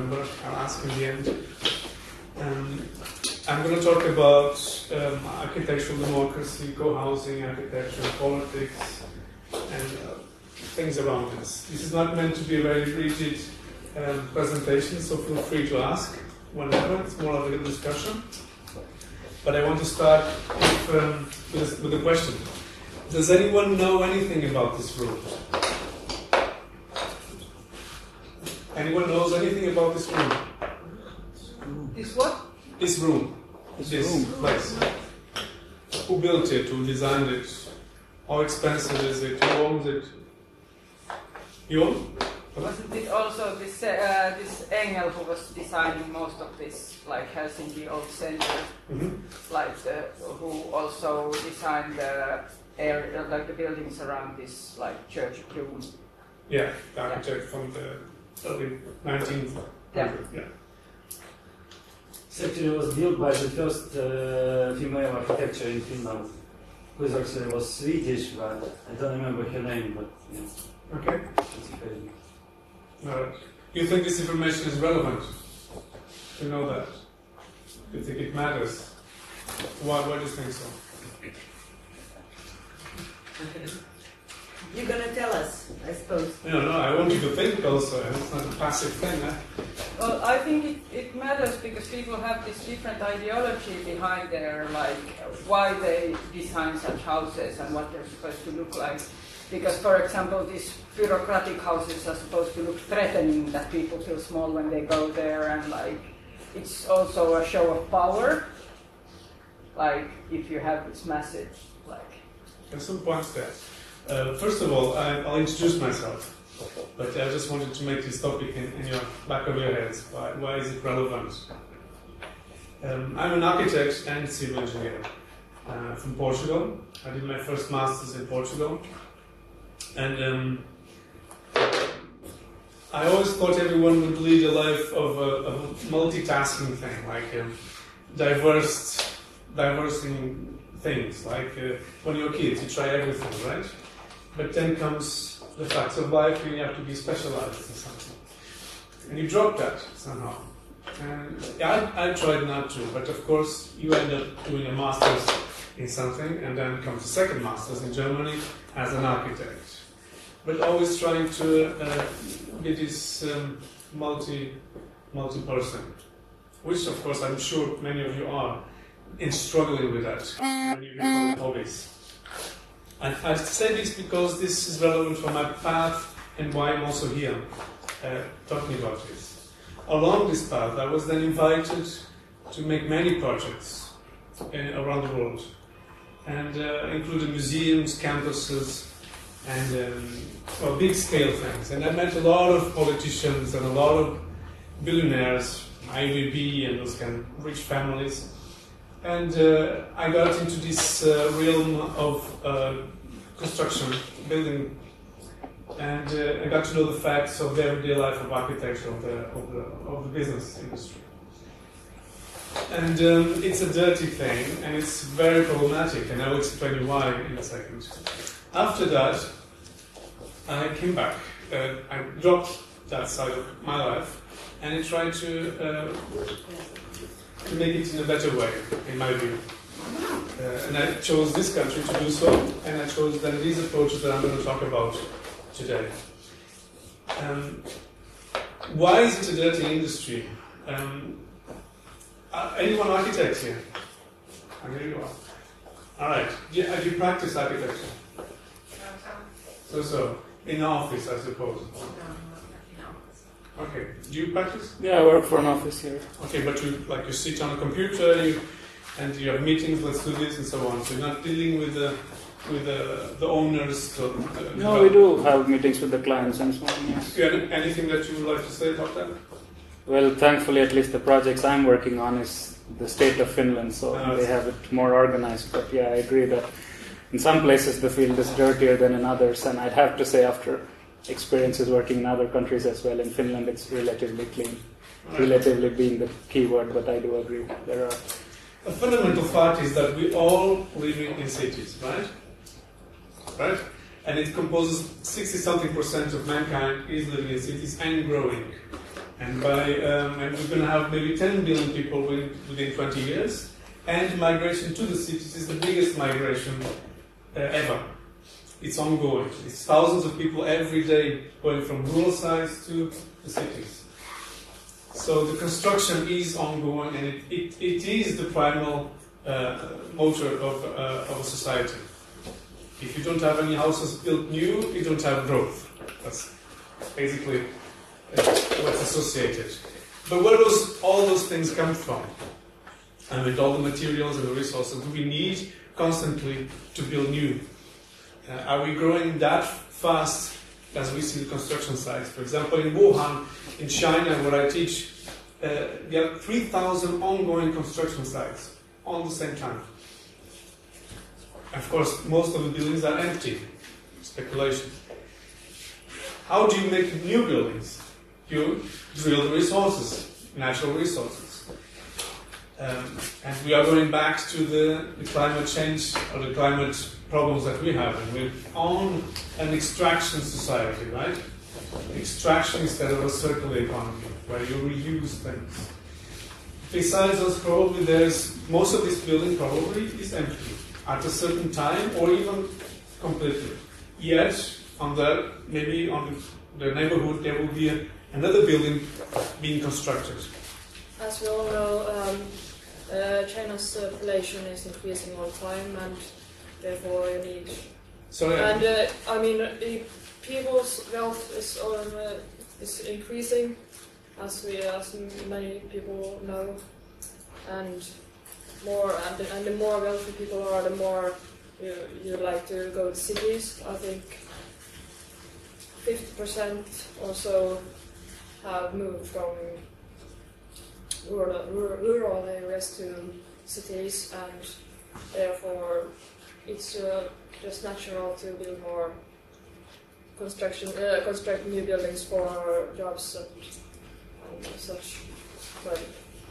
remember. I'll ask in the end. Um, I'm going to talk about um, architectural democracy, co-housing architecture, politics, and uh, things around this. This is not meant to be a very rigid um, presentation, so feel free to ask whenever. It's more of a discussion. But I want to start with, um, with, a question. Does anyone know anything about this room? Anyone knows anything about this room? This what? This room. This this room. place. Who built it? Who designed it? How expensive is it? Who owns it? You own? Wasn't it also this uh, this Engel who was designing most of this, like Helsinki Old Center, Mm-hmm. like the, who also designed the area, like the buildings around this, like church room. Yeah, the architect from the early 19th. Yeah. yeah. This actually was built by the first uh, female architecture in Finland, who is actually was Swedish, but I don't remember her name, but yeah, Okay. she's crazy. Alright. You think this information is relevant? To know that? You think it matters? Why, why do you think so? You're gonna tell us, I suppose. No, no, I want you to think also. It's not a passive thing. Eh? Well, I think it, it matters because people have this different ideology behind their, like, why they design such houses and what they're supposed to look like. Because, for example, these bureaucratic houses are supposed to look threatening, that people feel small when they go there, and like, it's also a show of power. Like, if you have this message, like, There's some points there. Uh, first of all, I, I'll introduce myself. But I just wanted to make this topic in, in your back of your heads. Why, why is it relevant? Um, I'm an architect and civil engineer uh, from Portugal. I did my first masters in Portugal. And um, I always thought everyone would lead a life of a, of a multitasking thing, like um, diverse, diversing things. Like uh, when you're kids, you try everything, right? But then comes the facts of life, and you have to be specialized in something, and you drop that somehow. And I, I tried not to, but of course, you end up doing a master's in something, and then comes a second master's in Germany as an architect. But always trying to uh, be this um, multi multi person, which of course I'm sure many of you are in struggling with that when you become hobbies. And I say this because this is relevant for my path and why I'm also here uh, talking about this. Along this path, I was then invited to make many projects uh, around the world, and uh, including museums, campuses, and um, well, big scale things. And I met a lot of politicians and a lot of billionaires, IVB, and those kind of rich families and uh, I got into this uh, realm of uh, construction, building, and uh, I got to know the facts of the everyday life of architecture, of the, of the, of the business industry. And um, it's a dirty thing, and it's very problematic, and I will explain you why in a second. After that, I came back. I dropped that side of my life, and I tried to uh, to make it in a better way, in my view. Uh, and I chose this country to do so, and I chose then these approaches that I'm going to talk about today. Um, why is it a dirty industry? Um, anyone architect here? Oh, here you are. All right. Do you, you practiced architecture? So so. In the office, I suppose. Okay. Do you practice? Yeah, I work for an office here. Okay, but you like you sit on a computer you, and you have meetings. Let's do this and so on. So you're not dealing with the with the, the owners. The, the No, we do have meetings with the clients and so on. Yes. Anything that you would like to say about that? Well, thankfully, at least the projects I'm working on is the state of Finland, so Ah, they have it more organized. But yeah, I agree that in some places the field is dirtier than in others, and I'd have to say after experiences working in other countries as well, in Finland it's relatively clean. Relatively being the key word, but I do agree there are. A fundamental fact is that we all live in cities, right? Right? And it composes 60 something percent of mankind is living in cities and growing. and by um, and we're going to have maybe 10 billion people within, within 20 years. And migration to the cities is the biggest migration uh, ever. It's ongoing. It's thousands of people every day going from rural sites to the cities. So the construction is ongoing, and it, it, it is the primal uh, motor of, uh, of a society. If you don't have any houses built new, you don't have growth. That's basically uh, what's associated. But where does all those things come from? And with all the materials and the resources, we need constantly to build new? Uh, are we growing that fast as we see the construction sites? For example, in Wuhan, in China, where I teach, uh, there are 3,000 ongoing construction sites all the same time. Of course, most of the buildings are empty. Speculation. How do you make new buildings? You drill resources, natural resources. Um, and we are going back to the, the, climate change or the climate problems that we have. We're on an extraction society, right? Extraction instead of a circular economy, where you reuse things. Besides us, probably there's most of this building probably is empty at a certain time or even completely. Yet, on the maybe on the neighborhood, there will be a, another building being constructed. As we all know, um, uh, China's population is increasing all the time, and therefore you need. So, And uh, I mean, uh, people's wealth is um, uh, is increasing, as we as many people know, and more and the, and the more wealthy people are, the more you, you like to go to cities. I think fifty percent or so have moved from rural, rural areas to cities, and therefore it's uh, just natural to build more construction, uh, construct new buildings for jobs and, and such. But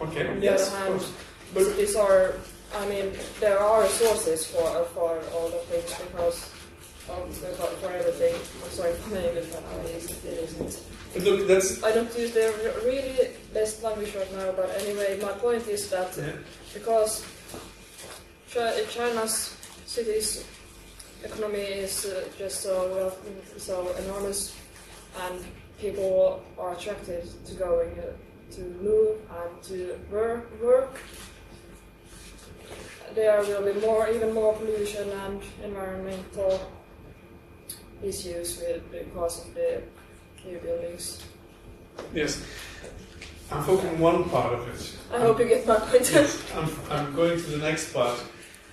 okay, on the yes, other of hand, course. But- these are, I mean, there are resources for for all the things because. Um, for, for everything. I'm sorry for my English, but I use it isn't. But look, that's I don't use the really best language right now, but anyway, my point is that yeah. because China's cities economy is uh, just so well, so enormous, and people are attracted to going uh, to move and to work. work. There will be more, even more pollution and environmental issues with because of the new buildings. Yes. I'm focusing one part of it. I hope you get my point. Yes, I'm, I'm going to the next part,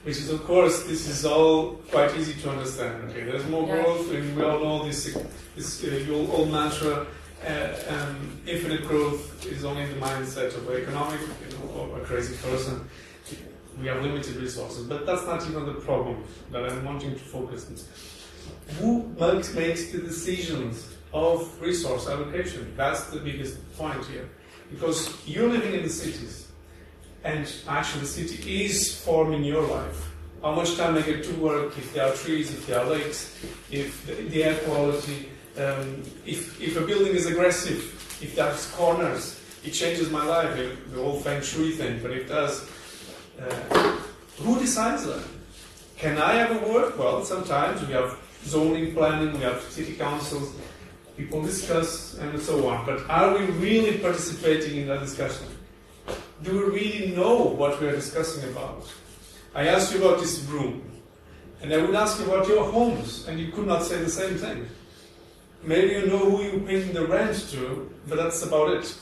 which is, of course, this is all quite easy to understand. Okay, there's more growth, and we all know this, this uh, old, mantra. Uh, um, infinite growth is only the mindset of an economic, you know, of a crazy person. We have limited resources, but that's not even the problem that I'm wanting to focus on. Who makes, makes the decisions of resource allocation? That's the biggest point here. Because you're living in the cities, and actually the city is forming your life. How much time I get to work, if there are trees, if there are lakes, if the, the air quality, um, if, if a building is aggressive, if there's corners, it changes my life, the, the whole feng shui thing, but it does. Uh, who decides that? Can I ever work? Well, sometimes we have zoning planning, we have city councils, people discuss and so on. But are we really participating in that discussion? Do we really know what we are discussing about? I asked you about this room, and I would ask you about your homes, and you could not say the same thing. Maybe you know who you're paying the rent to, but that's about it.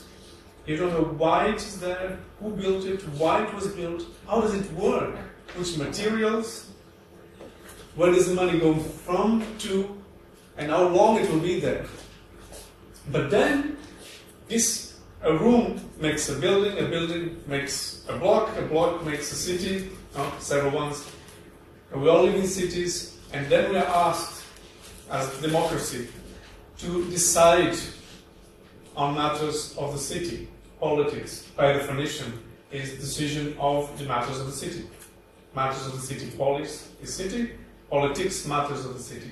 You don't know why it is there, who built it, why it was built, how does it work, which materials, where does the money go from, to, and how long it will be there. But then, this a room makes a building, a building makes a block, a block makes a city, several ones. And we all live in cities, and then we are asked, as democracy, to decide on matters of the city. Politics, by definition, is decision of the matters of the city. Matters of the city. Polis is city, politics, matters of the city.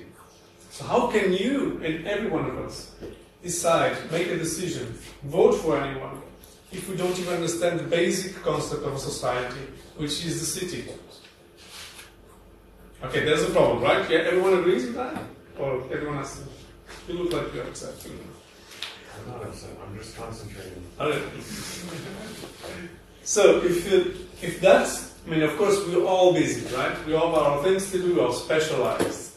So how can you and every one of us decide, make a decision, vote for anyone if we don't even understand the basic concept of a society, which is the city? Okay, there's a problem, right? Yeah, everyone agrees with that? Or everyone has to? You look like you're upset. I'm not upset. I'm just concentrating. So if you, if that's, I mean, of course, we're all busy, right? We all have our things to do. We're all specialized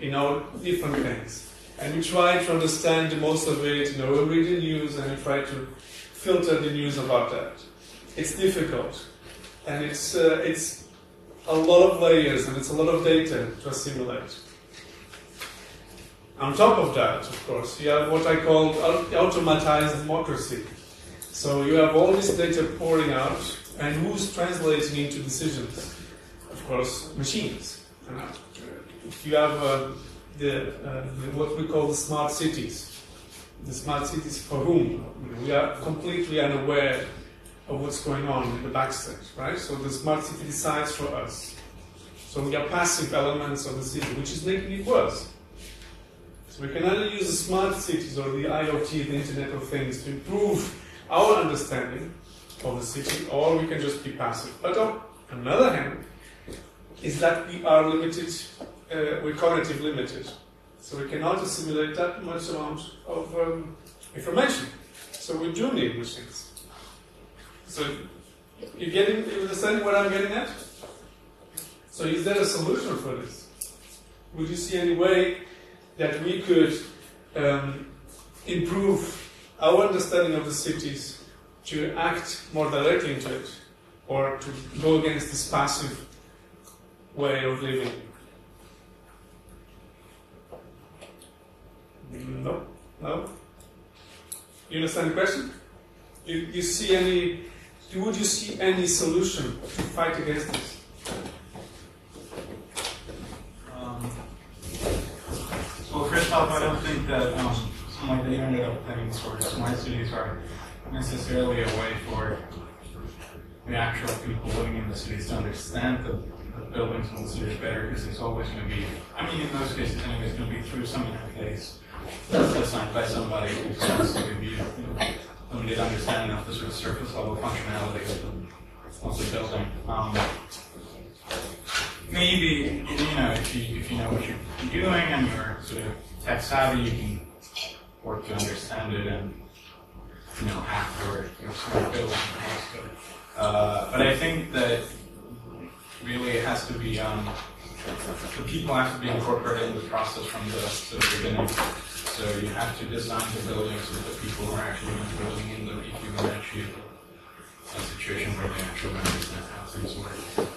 in our different things, and we try to understand the most of it. You know, we read the news and we try to filter the news about that. It's difficult, and it's uh, it's a lot of layers and it's a lot of data to assimilate. On top of that, of course, you have what I call au- automatized democracy. So you have all this data pouring out, and who's translating into decisions? Of course, machines. Uh, you have uh, the, uh, what we call the smart cities, the smart cities for whom we are completely unaware of what's going on in the backstage, right? So the smart city decides for us. So we are passive elements of the city, which is making it worse. So we can either use the smart cities or the IoT, the Internet of Things, to improve our understanding of the city, or we can just be passive. But on another hand, is that we are limited, uh, we're cognitive limited. So we cannot assimilate that much amount of um, information. So we do need machines. So you're getting, you understanding what I'm getting at? So is there a solution for this? Would you see any way that we could um, improve our understanding of the cities to act more directly into it, or to go against this passive way of living? No, no. You understand the question? You, you see any? Would you see any solution to fight against this? Um, well, first off, I don't think that um, like the Internet of Things or smart cities are necessarily a way for the actual people living in the cities to understand the, the buildings in the cities better, because it's always going to be, I mean, in those cases anyway, it's going to be through some interface that's designed by somebody who wants to give you, you know, limited understanding of the sort of surface level functionality of the, of building. Um, maybe you know if you if you know what you're doing and you're sort of tech savvy, you can work to understand it and you know hack your your smart building. Uh, but I think that really it has to be um, the people have to be incorporated in the process from the, the beginning. So you have to design the buildings with the people who are actually living in them if you want to achieve a situation where they actually understand how things work.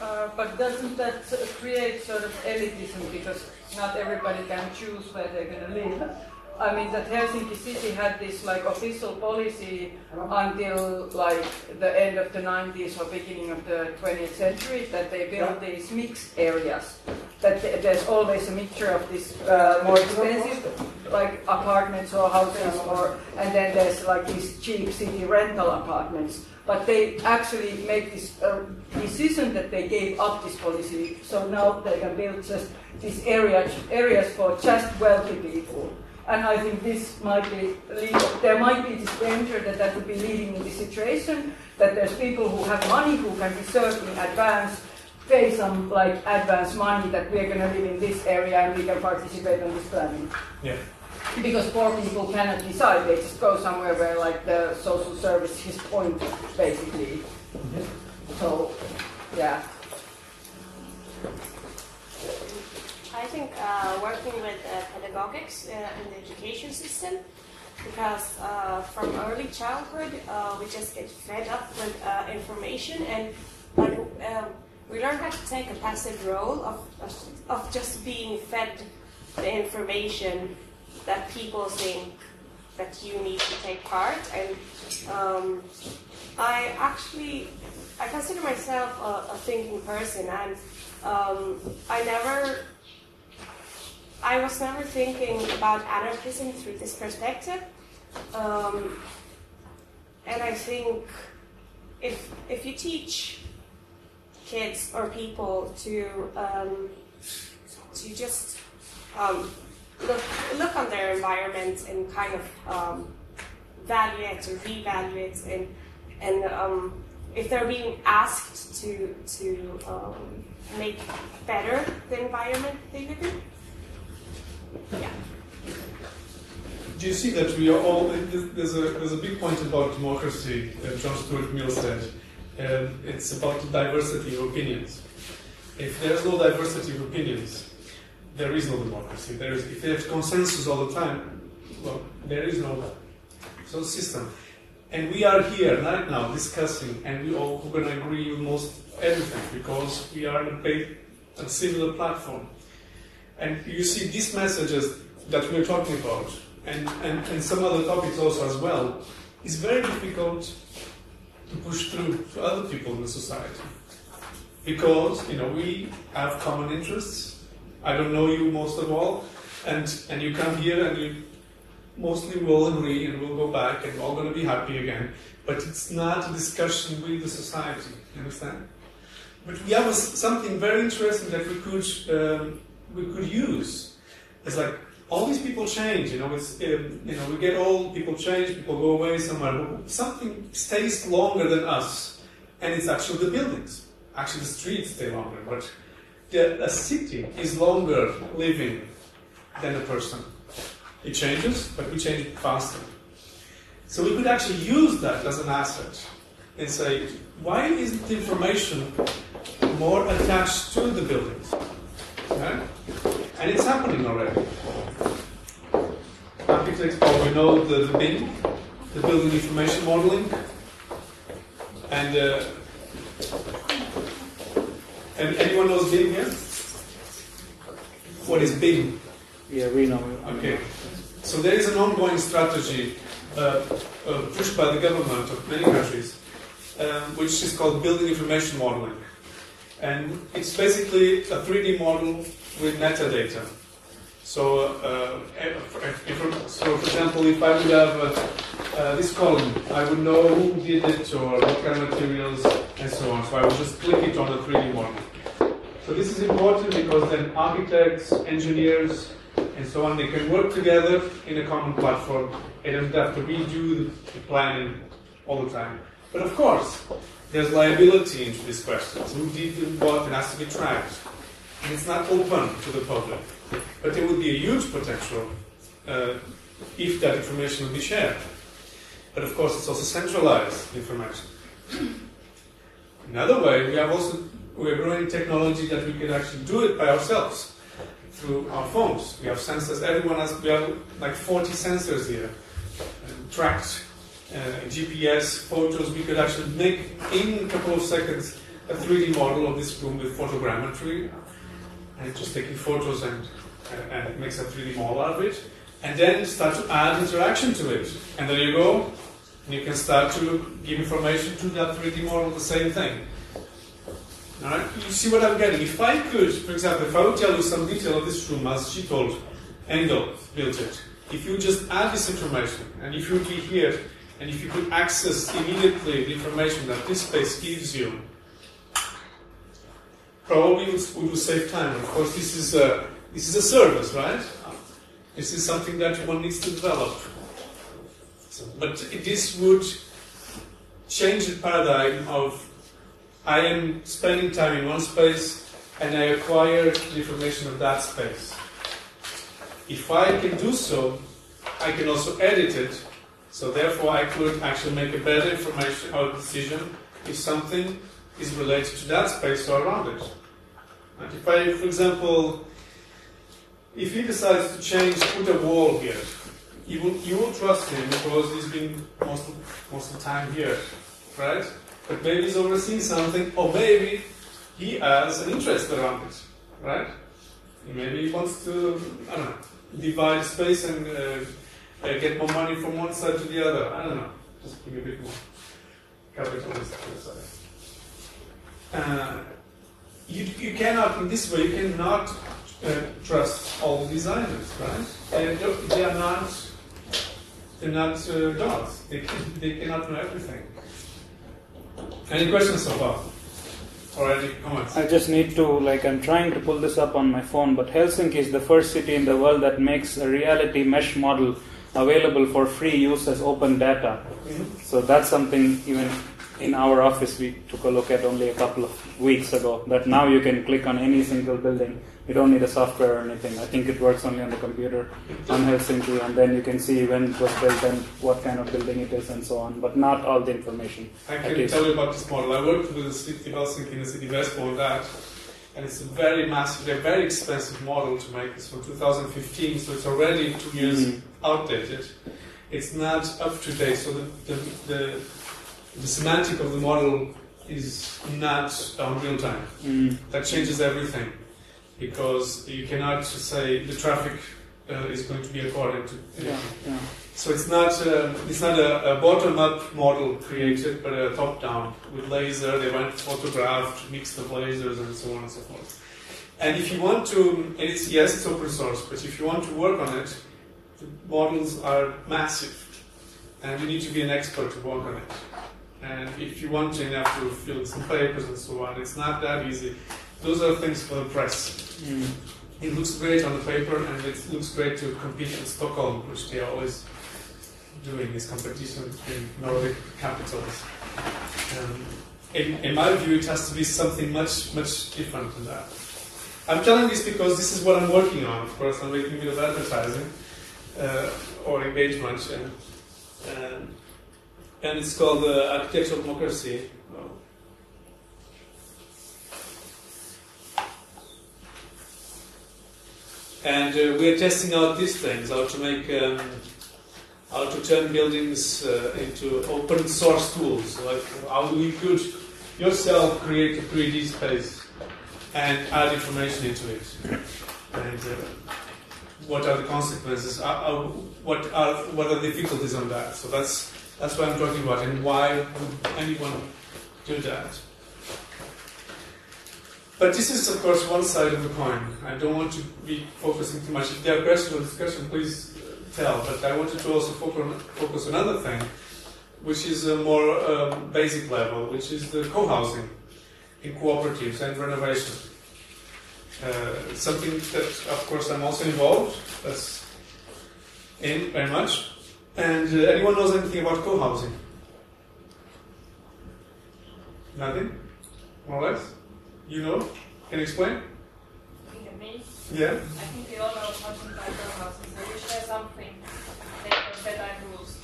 Uh, but doesn't that create sort of elitism because not everybody can choose where they're going to live? I mean that Helsinki City had this like official policy until like the end of the 90s or beginning of the 20th century that they built these mixed areas. That th- there's always a mixture of these uh, more expensive like apartments or houses or and then there's like these cheap city rental apartments. But they actually made this uh, decision that they gave up this policy, so now they can build just these areas areas for just wealthy people. And I think this might be lead, there might be this danger that that would be leading in this situation that there's people who have money who can reserve in advance, pay some like advance money that we're going to live in this area and we can participate on this planning Yeah. because poor people cannot decide. They just go somewhere where like the social service is point basically. Mm-hmm. So, yeah. I think uh, working with uh, pedagogics uh, in the education system, because uh, from early childhood uh, we just get fed up with uh, information and like, um, we learn how to take a passive role of, of, of just being fed the information that people think that you need to take part and um, I actually I consider myself a, a thinking person. And um, I never I was never thinking about anarchism through this perspective. Um, and I think if, if you teach kids or people to, um, to just um, look look on their environment and kind of um, value it or revalue it, and and um, if they're being asked to to um, make better the environment they live in. Yeah. Do you see that we are all? There's a there's a big point about democracy that John Stuart Mill said. Um, it's about the diversity of opinions. If there's no diversity of opinions, there is no democracy. There is, if there's consensus all the time, well, there is no so system. And we are here right now discussing, and we all going to agree with most everything because we are on a similar platform. And you see these messages that we're talking about, and, and, and some other topics also as well, is very difficult to push through to other people in the society. Because, you know, we have common interests. I don't know you most of all, and, and you come here and you mostly will agree and we'll go back and we're all going to be happy again. But it's not a discussion with the society, you understand? But we have a, something very interesting that we could, um, we could use. It's like all these people change, you know, it's, um, you know, we get old, people change, people go away somewhere. Something stays longer than us, and it's actually the buildings. Actually, the streets stay longer, but the, a city is longer living than a person. It changes, but we change faster. So we could actually use that as an asset and say, why isn't information more attached to the buildings? And it's happening already. Architects probably know the, the BIM, the Building Information Modeling, and uh, and anyone knows BIM here? What is BIM? Yeah, we know. Okay. So there is an ongoing strategy uh, uh, pushed by the government of many countries, um, which is called Building Information Modeling. And it's basically a 3D model with metadata. So, uh, if, so for example, if I would have uh, uh, this column, I would know who did it or what kind of materials and so on. So I would just click it on the 3D model. So this is important because then architects, engineers, and so on, they can work together in a common platform and don't have to redo the planning all the time. But of course, there's liability into these questions. Who did what? It has to be tracked. And it's not open to the public. But there would be a huge potential uh, if that information would be shared. But of course, it's also centralized information. Another way, we have also we're growing technology that we can actually do it by ourselves through our phones. We have sensors. Everyone has. We have like 40 sensors here, and tracked Uh, GPS photos. We could actually make in a couple of seconds a 3D model of this room with photogrammetry, and just taking photos and uh, and it makes a 3D model out of it, and then start to add interaction to it. And there you go. And you can start to give information to that 3D model, the same thing. Alright? You see what I'm getting? If I could, for example, if I would tell you some detail of this room as she told Engel built it, if you just add this information, and if you would be here, and if you could access immediately the information that this space gives you, probably we will save time. Of course, this is a this is a service, right? This is something that one needs to develop. But this would change the paradigm of I am spending time in one space and I acquire the information of that space. If I can do so, I can also edit it, so therefore I could actually make a better information or decision if something is related to that space or around it. And if I, for example, if he decides to change, put a wall here, you will, you will trust him because he's been most of, most of the time here, right? But maybe he's overseeing something, or maybe he has an interest around it, right? Maybe he wants to, I don't know, divide space and uh, get more money from one side to the other. I don't know. Just give a bit more capitalist uh, you, you cannot, in this way, you cannot uh, trust all the designers, right? They, they are not, they're not uh, gods. They, can, they cannot know everything. Any questions so far? or any comments? I just need to like I'm trying to pull this up on my phone, but Helsinki is the first city in the world that makes a reality mesh model available for free use as open data. So that's something even in our office we took a look at only a couple of weeks ago. That now you can click on any single building. You don't need a software or anything. I think it works only on the computer on Helsinki, and then you can see when it was built and what kind of building it is and so on, but not all the information. I can least. tell you about this model. I worked with the city of Helsinki and the city of Espoo that, and it's a very massive, a very expensive model to make. It's from 2015, so it's already two years Mhm. Outdated. It's not up to date, so the, the, the, the semantic of the model is not on real time. Mm. That changes everything because you cannot say the traffic uh, is going to be according to. Yeah, yeah. So it's not um, it's not a, a bottom-up model created, but a top-down with laser. They went photographed, mixed the lasers, and so on and so forth. And if you want to, and it's yes, it's open source, but if you want to work on it, the models are massive, and you need to be an expert to work on it. And if you want to, you have to fill some papers and so on. It's not that easy. Those are things for the press. Mm. It looks great on the paper, and it looks great to compete in Stockholm, which they are always doing this competition in Nordic capitals. Um, in, in my view, it has to be something much, much different than that. I'm telling this because this is what I'm working on. Of course, I'm making a bit of advertising uh, or engagement, and, and, and it's called uh, Architectural Democracy. And uh, we are testing out these things, how to make, um, how to turn buildings uh, into open source tools. Like how you could yourself create a 3D space and add information into it. And uh, what are the consequences? Uh, uh, what are what are the difficulties on that? So that's that's what I'm talking about, and why would anyone do that? But this is, of course, one side of the coin. I don't want to be focusing too much. If there are questions or discussion, please uh, tell. But I wanted to also focus on, focus on another thing, which is a more um, basic level, which is the co-housing in cooperatives and renovation. Uh, something that, of course, I'm also involved. That's in very much. And uh, anyone knows anything about co-housing? Nothing, more or less. You know? Can you explain? Yeah. I think we all know something about co-housing. So you share something, better rules,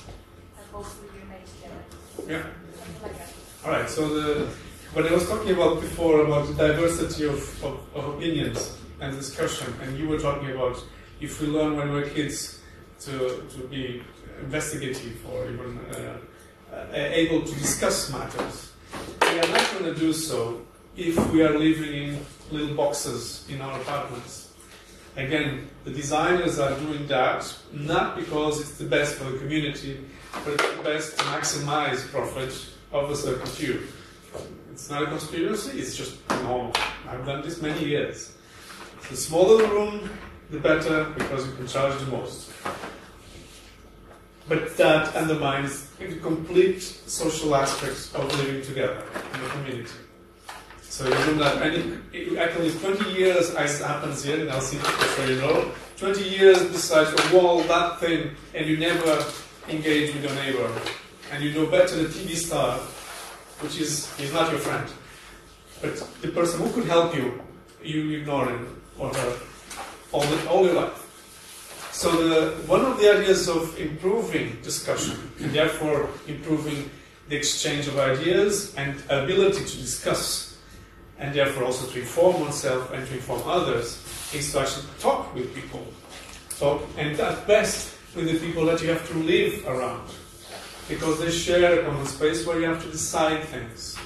and hopefully you make together. Yeah. Something like that. All right. So the what I was talking about before about the diversity of, of, of opinions and discussion, and you were talking about if we learn when we're kids to to be investigative or even uh, uh, able to discuss matters, we are not going to do so if we are living in little boxes in our apartments. Again, the designers are doing that not because it's the best for the community, but it's the best to maximize profit of a certain few. It's not a conspiracy, it's just normal. I've done this many years. The smaller the room, the better, because you can charge the most. But that undermines the complete social aspects of living together in the community. So you know that any, actually 20 years as happens here in Helsinki, so you know, 20 years besides a wall, that thing, and you never engage with your neighbor. And you know better the TV star, which is, is not your friend. But the person who could help you, you ignore him or her all, the, all your life. So the, one of the ideas of improving discussion, and therefore improving the exchange of ideas and ability to discuss, and therefore also to inform oneself and to inform others, is to actually talk with people. Talk, and at best with the people that you have to live around. Because they share a common space where you have to decide things.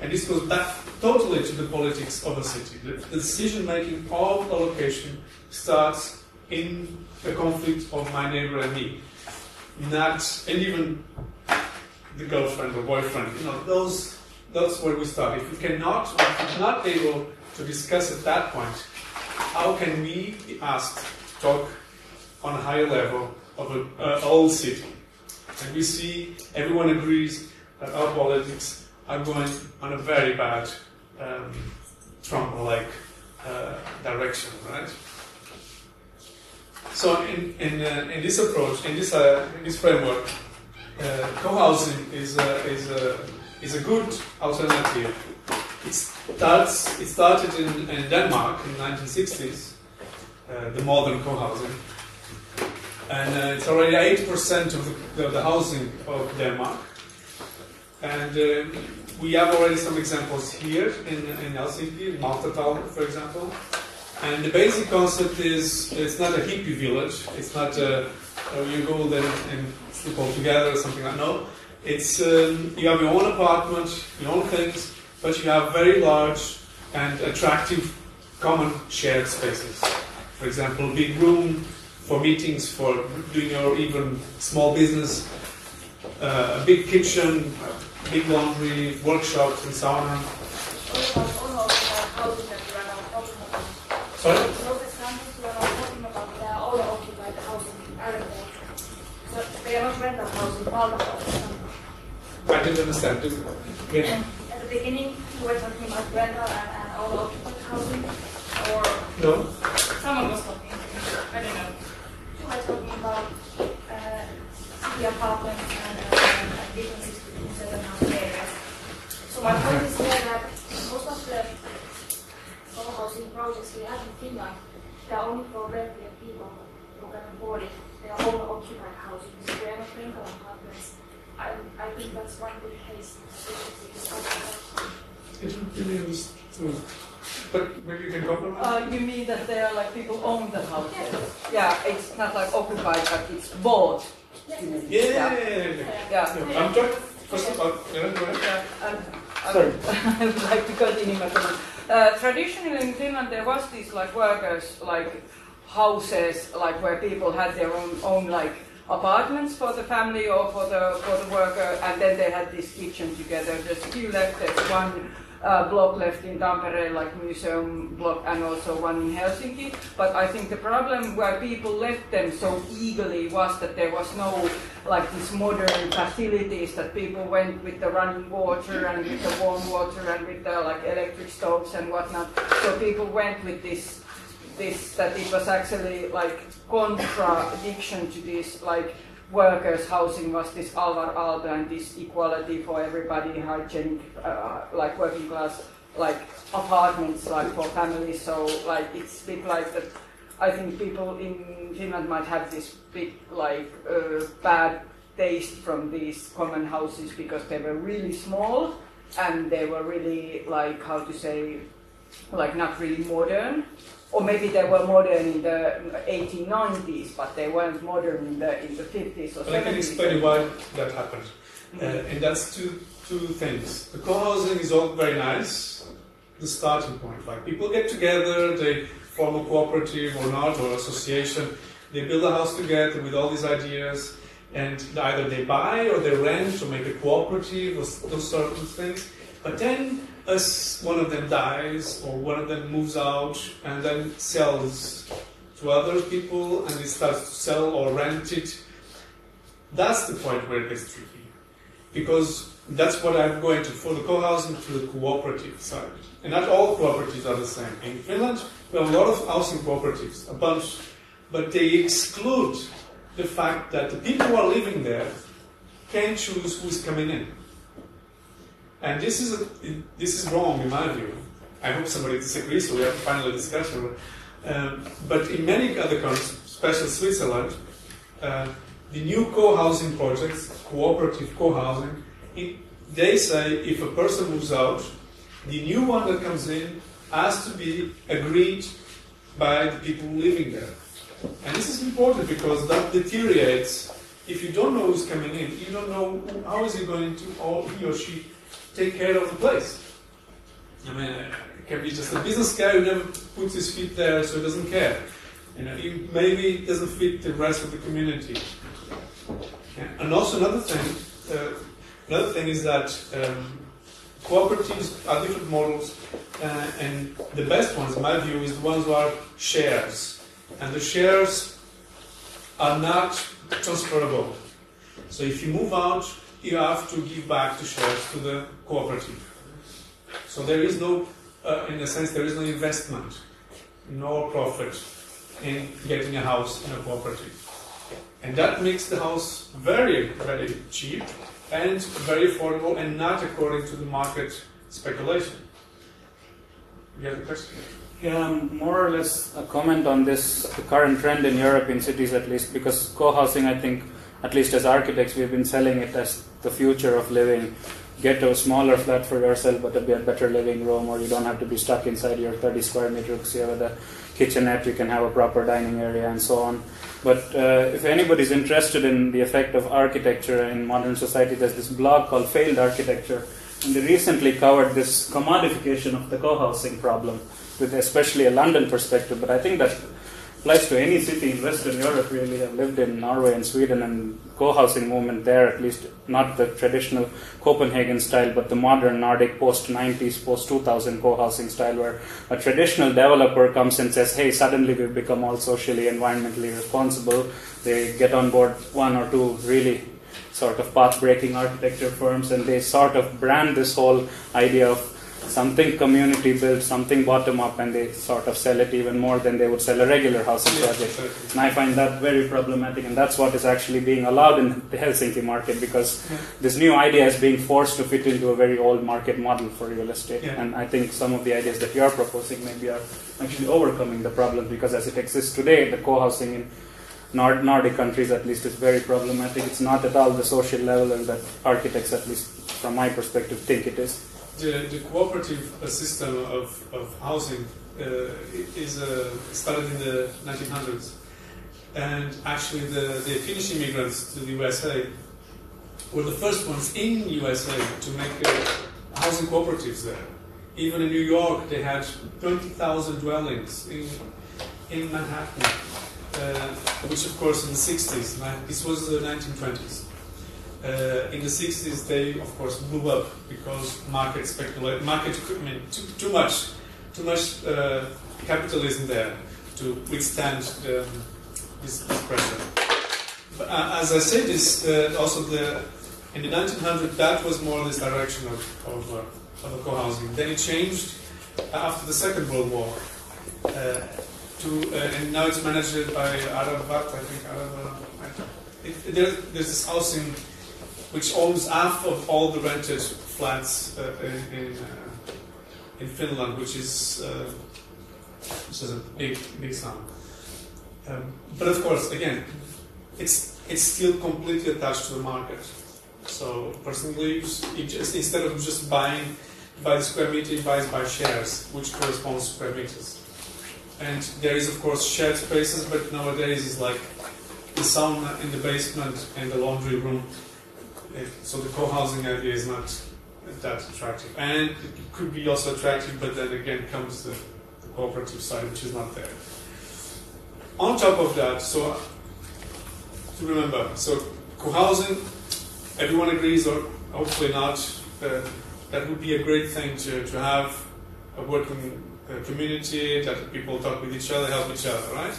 And this goes back totally to the politics of a city. The, the decision making of a location starts in the conflict of my neighbor and me. Not, and even the girlfriend or boyfriend, you know, those, that's where we start. If we cannot, if we're not able to discuss at that point, how can we be asked to talk on a higher level of a uh, whole city? And we see everyone agrees that our politics are going on a very bad um, Trump-like uh, direction, right? So in in, uh, in this approach, in this uh, in this framework, uh, co-housing is a, is a is a good alternative. It starts it started in, in Denmark in the 1960s, uh, the modern co-housing, and uh, it's already eight percent of the, the housing of Denmark. And uh, we have already some examples here in, in Helsinki, Maltatal, for example. And the basic concept is it's not a hippie village. It's not a, uh, you go there and sleep all together or something like that. no. It's um, you have your own apartment, your own things, but you have very large and attractive common shared spaces. For example, big room for meetings, for doing your even small business, uh, a big kitchen, a big laundry, workshops, and sauna. Sorry? Those we are talking about, they are occupied housing, aren't they? So they are rental housing, all of them. I didn't understand. Yeah. At the beginning, we were talking about rental and, and all occupied housing, or No? someone was talking, I don't know. We were talking about uh, city apartments and, uh, differences between certain housing areas. So my point is here that most of the co-housing projects we have in Finland, they are only for regular people who can afford it. They are all occupied housing, so they are not rental apartments. I, I think that's one good case. I didn't really understand. But maybe you can comment. Uh, you mean that they are like people own the houses? Yeah, it's not like occupied, but it's bought. You mean? Yeah, Yeah. yeah, yeah, yeah. Yeah. I'm talking first about. Yeah, go ahead. Yeah, and I Sorry. I would like to continue my comment. Uh, traditionally in Finland, there was these like workers like houses, like where people had their own own like apartments for the family or for the for the worker, and then they had this kitchen together. There's a few left. There's one uh, block left in Tampere, like museum block, and also one in Helsinki. But I think the problem where people left them so eagerly was that there was no like these modern facilities that people went with the running water and with the warm water and with the like electric stoves and whatnot. So people went with this this that it was actually like contradiction to this like workers housing was this Alvar Aalto and this equality for everybody hygienic uh, like working class like apartments like for families. So like it's big like that I think people in Finland might have this big like uh, bad taste from these common houses because they were really small and they were really like how to say like not really modern or maybe they were modern in the 1890s but they weren't modern in the in the 50s or Well, I can explain why that happened. Uh, and that's two, two things. The co-housing is all very nice, the starting point. Like people get together, they form a cooperative or not, or association. They build a house together with all these ideas, and either they buy or they rent or make a cooperative or those sort of things. But then, as one of them dies or one of them moves out and then sells to other people, and it starts to sell or rent it, that's the point where it gets tricky. Because that's what I'm going to, for the co-housing to the cooperative side. And not all cooperatives are the same. In Finland, we have a lot of housing cooperatives, a bunch, but they exclude the fact that the people who are living there can choose who's coming in. And this is, a, this is wrong in my view. I hope somebody disagrees, so we have a final discussion. Um, but in many other countries, especially Switzerland, uh, the new co-housing projects, cooperative co-housing, they say if a person moves out, the new one that comes in has to be agreed by the people living there. And this is important because that deteriorates. If you don't know who's coming in, you don't know how is he going to, or he or she, take care of the place. I mean, it can be just a business guy who never puts his feet there, so he doesn't care. You know, he maybe doesn't fit the rest of the community. Yeah. And also another thing, uh, another thing is that um, cooperatives are different models, uh, and the best ones, in my view, is the ones who are shares, and the shares are not transferable. So if you move out, you have to give back the shares to the cooperative. So there is no, uh, in a sense, there is no investment, no profit in getting a house in a cooperative. And that makes the house very, very cheap and very affordable and not according to the market speculation. You have a question? Yeah, um, more or less a comment on this current trend in Europe, in cities at least, because co-housing, I think, at least as architects, we've been selling it as the future of living. Get a smaller flat for yourself, but a better living room, or you don't have to be stuck inside your 30 square meter because you have a kitchenette, you can have a proper dining area, and so on. But uh, if anybody's interested in the effect of architecture in modern society, there's this blog called Failed Architecture, and they recently covered this commodification of the co-housing problem with especially a London perspective, but I think that applies to any city in Western Europe. Really, I've lived in Norway and Sweden, and co-housing movement there, at least not the traditional Copenhagen style, but the modern Nordic post 90s, post 2000 co-housing style, where a traditional developer comes and says, "Hey, suddenly we've become all socially, environmentally responsible." They get on board one or two really sort of path-breaking architecture firms, and they sort of brand this whole idea of something community built, something bottom up, and they sort of sell it even more than they would sell a regular housing project. And I find that very problematic, and that's what is actually being allowed in the Helsinki market because this new idea is being forced to fit into a very old market model for real estate. Yeah. And I think some of the ideas that you're proposing maybe are actually overcoming the problem because as it exists today, the co-housing in Nord- Nordic countries at least is very problematic. It's not at all the social level and that architects, at least from my perspective, think it is. The, the cooperative system of, of housing uh, is uh, started in the 1900s. And actually, the, the Finnish immigrants to the USA were the first ones in USA to make uh, housing cooperatives there. Even in New York, they had 20,000 dwellings in, in Manhattan, uh, which, of course, in the 60s, ni- this was the 1920s. Uh, in the 60s, they of course blew up because market speculate, market, I mean, too, too much, too much uh, capitalism there to withstand um, this, this pressure. But, uh, as I said, this uh, also the in the 1900s that was more this direction of of, uh, of co-housing. Then it changed after the Second World War. Uh, to, uh, and now it's managed by Arabat, I think. It, there, there's this housing which owns half of all the rented flats uh, in in, uh, in Finland, which is uh, which is a big big sum. Um, but of course, again, it's it's still completely attached to the market. So personally, you s- just instead of just buying by square meter, it by shares, which corresponds to square meters. And there is of course shared spaces, but nowadays it's like the sauna in the basement and the laundry room if- so the co-housing idea is not that attractive, and it could be also attractive, but then again comes the, the cooperative side, which is not there. On top of that, so to remember, so co-housing, everyone agrees, or hopefully not, uh, that would be a great thing to, to have a working uh, community that people talk with each other, help each other, right?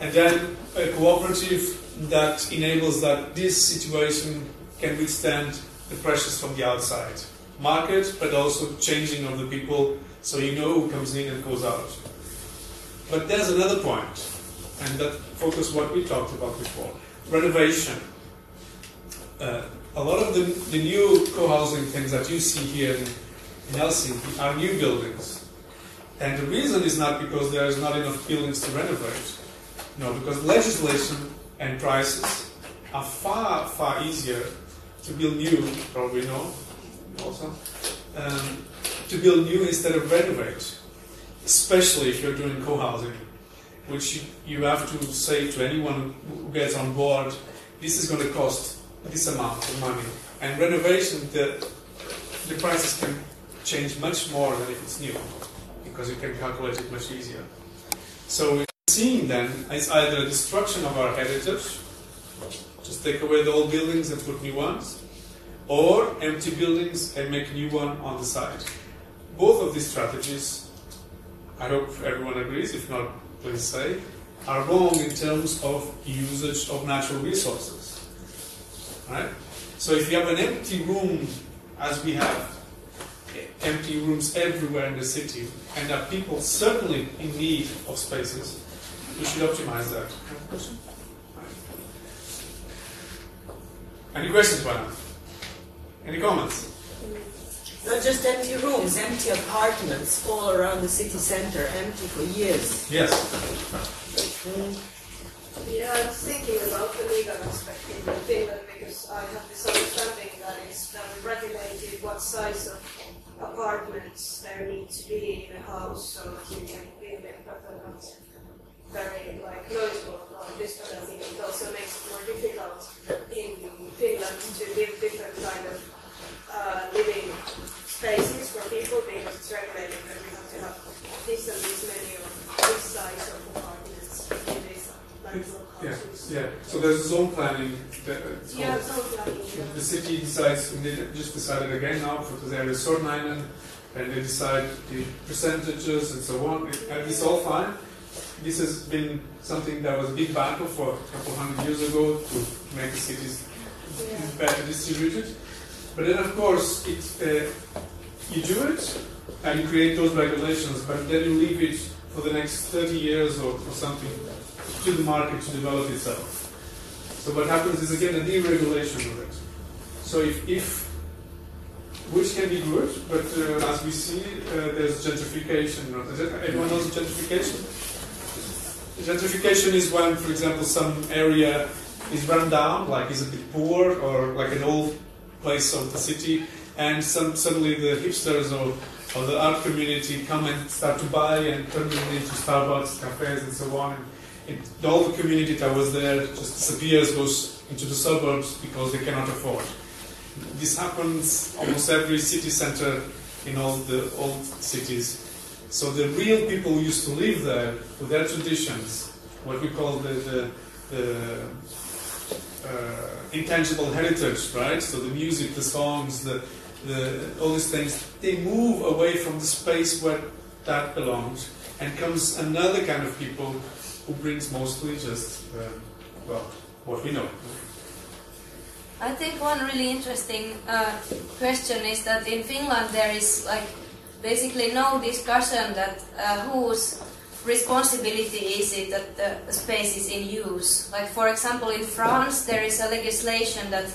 And then a cooperative that enables that this situation can withstand the pressures from the outside market, but also changing of the people so you know who comes in and goes out. But there's another point, and that focuses what we talked about before renovation. Uh, a lot of the, the new co housing things that you see here in, in Helsinki are new buildings. And the reason is not because there is not enough buildings to renovate. No, because legislation and prices are far, far easier to build new, probably know also, um, to build new instead of renovate, especially if you're doing co-housing, which you, you have to say to anyone who gets on board, this is going to cost this amount of money. And renovation, the, the prices can change much more than if it's new, because you can calculate it much easier. So we're seeing then is either a destruction of our heritage, just take away the old buildings and put new ones, or empty buildings and make a new one on the side. Both of these strategies, I hope everyone agrees, if not, please say, are wrong in terms of usage of natural resources. Right? So if you have an empty room, as we have, empty rooms everywhere in the city, and that people certainly in need of spaces. We should optimize that. Any questions, Brian? Any comments? Not just empty rooms, empty apartments all around the city center, empty for years. Yes. Yeah, I was thinking about the legal aspect in Finland because I have this understanding that it's um, regulated what size of apartments there need to be in a house so that you can build it, but they're not very like noticeable or distant. I think it also makes it more difficult in Finland to live different kind of uh, living spaces for people because it's regulated that we have to have this and this many of this size of apartments in this Yeah, yeah. So there's zone planning. That, it's Yeah, all planning. yeah. The city decides, and they just decided again now for the area Sörnäinen, and they decide the percentages and so on. And it's all fine. This has been something that was a big battle for a couple hundred years ago to make the cities better distributed. But then, of course, it, uh, you do it and you create those regulations, but then you leave it for the next 30 years or, or something to the market to develop itself. So what happens is again a deregulation of it. So if, if which can be good, but uh, as we see, uh, there's gentrification. Everyone knows gentrification. Gentrification is when, for example, some area is run down, like is a bit poor, or like an old place of the city, and some, suddenly the hipsters or, or the art community come and start to buy and turn it into Starbucks, cafes, and so on. And it, all the community that was there just disappears, goes into the suburbs because they cannot afford. This happens almost every city center in all the old cities. So the real people who used to live there with their traditions, what we call the, the, the uh, intangible heritage, right? So the music, the songs, the, the, all these things, they move away from the space where that belongs, and comes another kind of people who brings mostly just, uh, well, what we know. I think one really interesting uh, question is that in Finland there is like basically no discussion that uh, whose responsibility is it that the space is in use. Like for example, in France there is a legislation that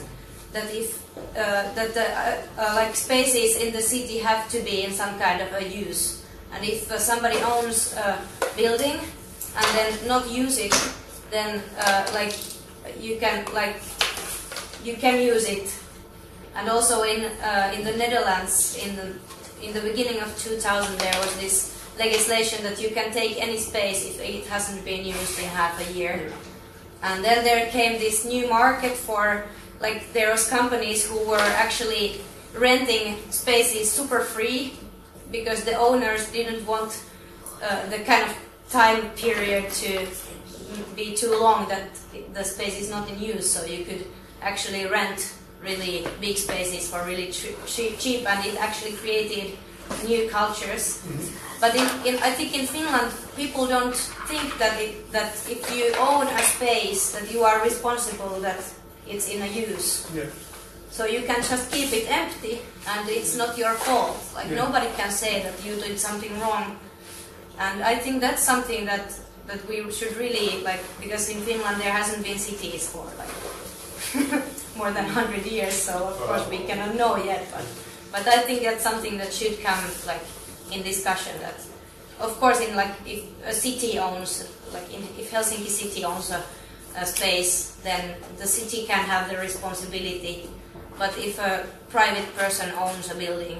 that if uh, that the uh, uh, like spaces in the city have to be in some kind of a use, and if uh, somebody owns a building and then not use it, then uh, like you can like you can use it. And also in in the Netherlands, in the in the beginning of 2000, there was this legislation that you can take any space if it hasn't been used in half a year. And then there came this new market for like there was companies who were actually renting spaces super free because the owners didn't want uh, the kind of time period to be too long that the space is not in use so you could actually rent really big spaces for really cheap, and it actually created new cultures. Mm-hmm. But in, in, I think in Finland people don't think that it, that if you own a space that you are responsible that it's in a use. Yeah. so you can just keep it empty and it's not your fault. Like Yeah. nobody can say that you did something wrong. And I think that's something that that we should really like because in Finland there hasn't been cities for like more than 100 years so of course we cannot know yet but but I think that's something that should come like in discussion that of course in like if a city owns like in, if Helsinki city owns a, a space then the city can have the responsibility but if a private person owns a building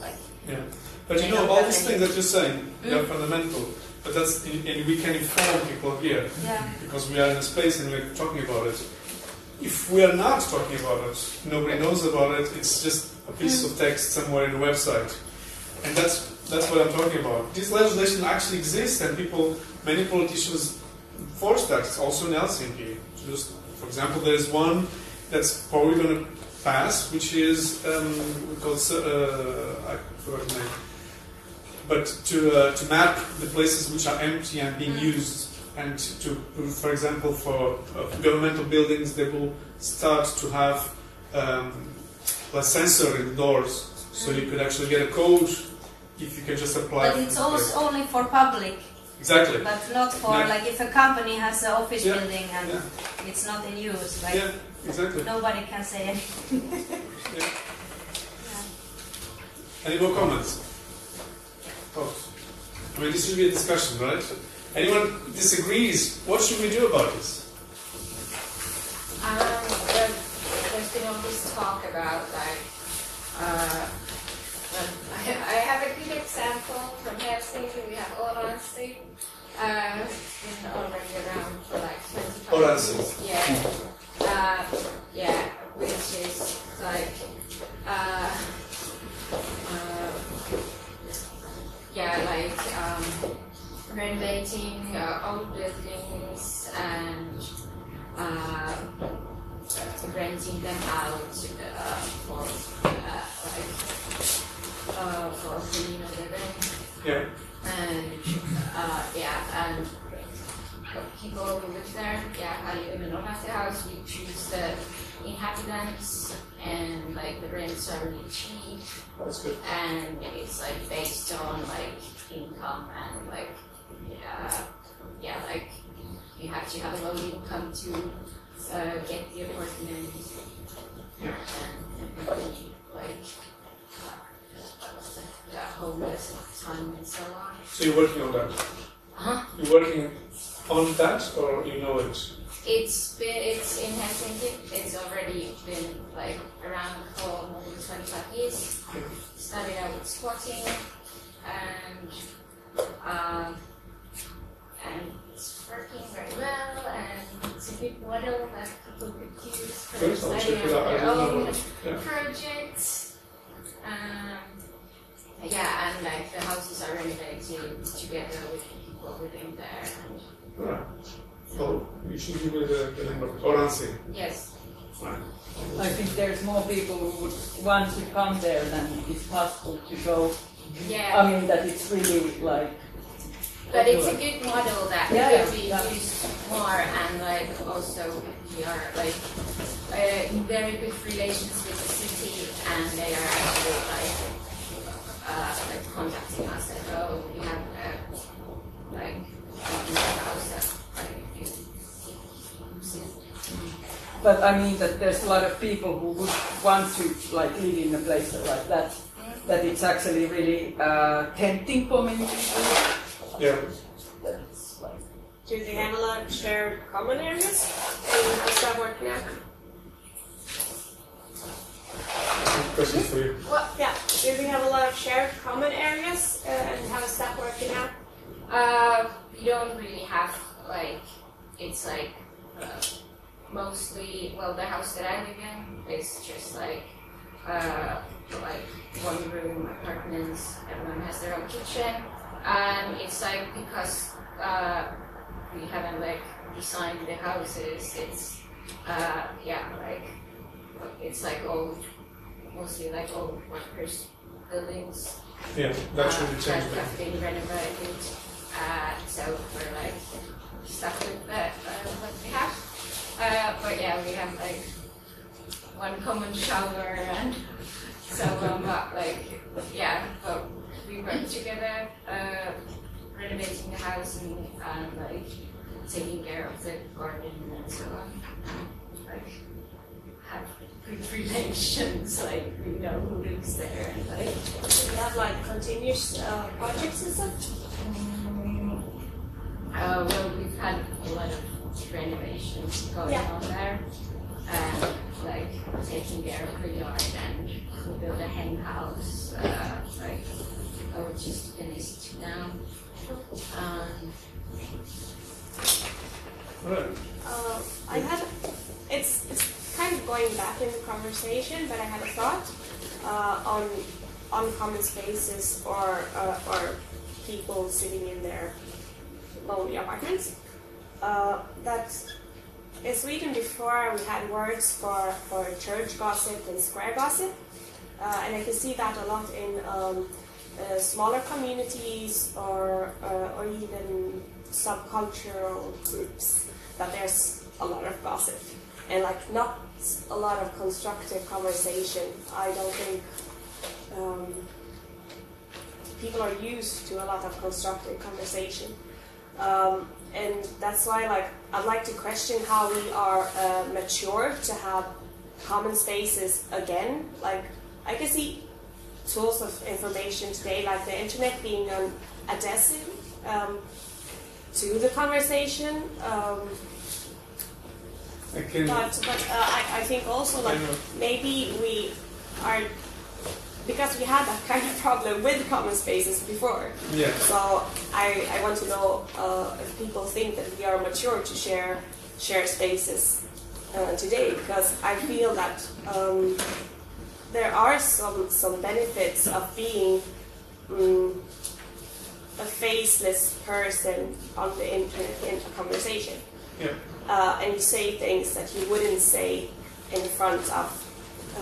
like Yeah. But you know, all these things that you're saying, they are Mm. fundamental. But that's, and we can inform people here yeah because we are in a space and we're talking about it. If we are not talking about it, nobody knows about it. It's just a piece of text somewhere in the website, and that's that's what I'm talking about. This legislation actually exists, and people, many politicians, force that. It's also in Helsinki. Just for example, there's one that's probably going to pass, which is um, called uh, I forgot the name. But to uh, to map the places which are empty and being used, and to, for example, for uh, governmental buildings, they will start to have um, a sensor in the doors So you could actually get a code if you can just apply. But it's place. only for public, exactly. but not for like if a company has an office Yeah, building and yeah. it's not in use, like Yeah, exactly. nobody can say anything. Yeah. Any more comments? Thoughts? I mean, this should be a discussion, right? Anyone disagrees? What should we do about this? Um, there, there's been all this talk about like, uh, um, I, I have a good example from Helsinki. We have Oranssi. Uh, been already around for like 25 Oranssi. years. Yeah. Uh, yeah, which is like, uh, uh, yeah, like um, renovating uh, old buildings and uh, renting them out uh, for uh, like uh, for free, you know, living Yeah. and uh, yeah, and people who live there, yeah, I live in Orange House. We choose the inhabitants, and like the rents are really cheap, That's good. and it's like based on like income and like yeah, yeah, like you have to have a low income to uh, get the apartment, Yeah. like homeless time and so on. So you're working on that? Huh? You're working on that, or you know it? It's been it's in Helsinki. It's already been like around for more than 25 years. Started out with squatting, and um, and it's working very well. And it's a good model that people could use for Good, I'll starting check it out out. I their own. Yeah. projects. Um, yeah, and like the houses are renovated together with the people living there. And Alright. Well, you should give me the, the name of it. Oranssi. yes. Right. I think there's more people who would want to come there than it's possible to go. Yeah. I mean that it's really like. But it's a good model that Yeah, could be yeah. used more and like also we are like uh, in very good relations with the city and they are actually like uh, like contacting us and oh we have uh, like a house that like you use it. But I mean that there's a lot of people who would want to like live in a place like that. That it's actually really uh, tempting for many people. Yeah. Do they have a lot of shared common areas? And how's that working out? Question for you. Well, yeah. Do they have a lot of shared common areas? Uh, and how's that working out? Uh, we don't really have like it's like uh, mostly well the house that I live in is just like uh, like one room apartments. Everyone has their own kitchen, and it's like because uh, we haven't like designed the houses. It's uh, yeah like it's like old mostly like old workers buildings Yeah, that should be uh, changed. That have been renovated, uh, so we're like stuck with that, uh, what we have. Uh, but yeah, we have like one common shower and so on, but like, yeah, but we work together, uh, renovating the house and, and like taking care of the garden and so on. Like, have good relations, like we know who lives there and like Do you have like continuous uh, projects and stuff? Uh, well, we've had a lot of renovations going Yeah. on there, and like taking care of the yard, and we build a hen house, uh, like oh, just finished now. Um. Uh, I had, it's, it's kind of going back in the conversation, but I had a thought uh, on on common spaces or uh, or people sitting in their lonely apartments. Uh, that in Sweden before we had words for, for church gossip and square gossip, uh, and I can see that a lot in um, uh, smaller communities or uh, or even subcultural groups. That there's a lot of gossip and like not a lot of constructive conversation. I don't think um, people are used to a lot of constructive conversation. Um, and that's why like I'd like to question how we are uh, mature to have common spaces again. Like I can see tools of information today, like the internet being an adhesive um, to the conversation. Um, I can. but but uh, I, I think also like maybe we are because we had that kind of problem with common spaces before. Yeah. So I, I want to know uh, if people think that we are mature to share share spaces uh, today because I feel that um, there are some some benefits of being um, a faceless person on the internet in a conversation Yeah. uh, and you say things that you wouldn't say in front of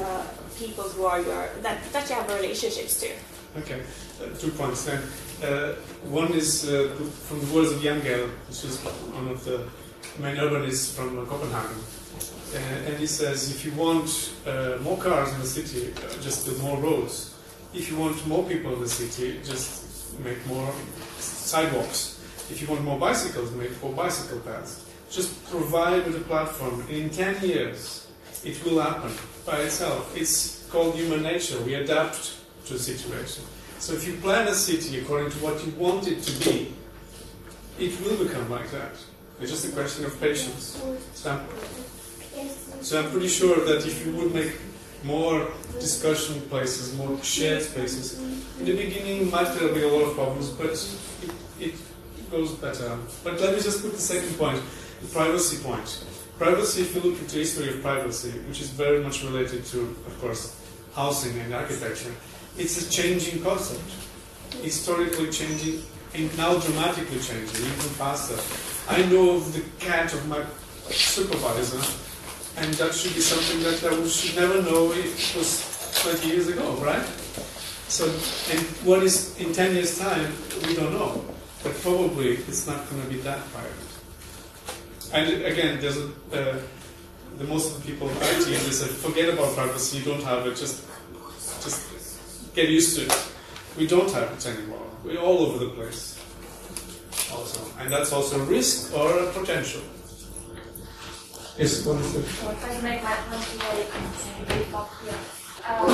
uh, people who are your that, that you have relationships to. Okay, uh, two points then. Uh, one is uh, from the words of Jan Gehl, which is one of the main urbanists from Copenhagen. Uh, and he says, if you want uh, more cars in the city, uh, just build more roads. If you want more people in the city, just make more sidewalks. If you want more bicycles, make more bicycle paths. Just provide with a platform. In 10 years, it will happen by itself. It's called human nature. We adapt to a situation. So if you plan a city according to what you want it to be, it will become like that. It's just a question of patience. So so I'm pretty sure that if you would make more discussion places, more shared spaces, in the beginning might there be a lot of problems, but it, it goes better. But let me just put the second point, the privacy point. Privacy, if you look into history of privacy, which is very much related to, of course, housing and architecture, it's a changing concept. Historically changing, and now dramatically changing, even faster. I know of the cat of my supervisor, and that should be something that I should never know it was 20 years ago, right? So, and what is in 10 years' time, we don't know. But probably it's not going to be that private. And again, there's a, uh, the most of the people in IT, they say, forget about privacy, you don't have it, just, just get used to it. We don't have it anymore. We're all over the place. Also. And that's also a risk or a potential. Yes, what is it? And.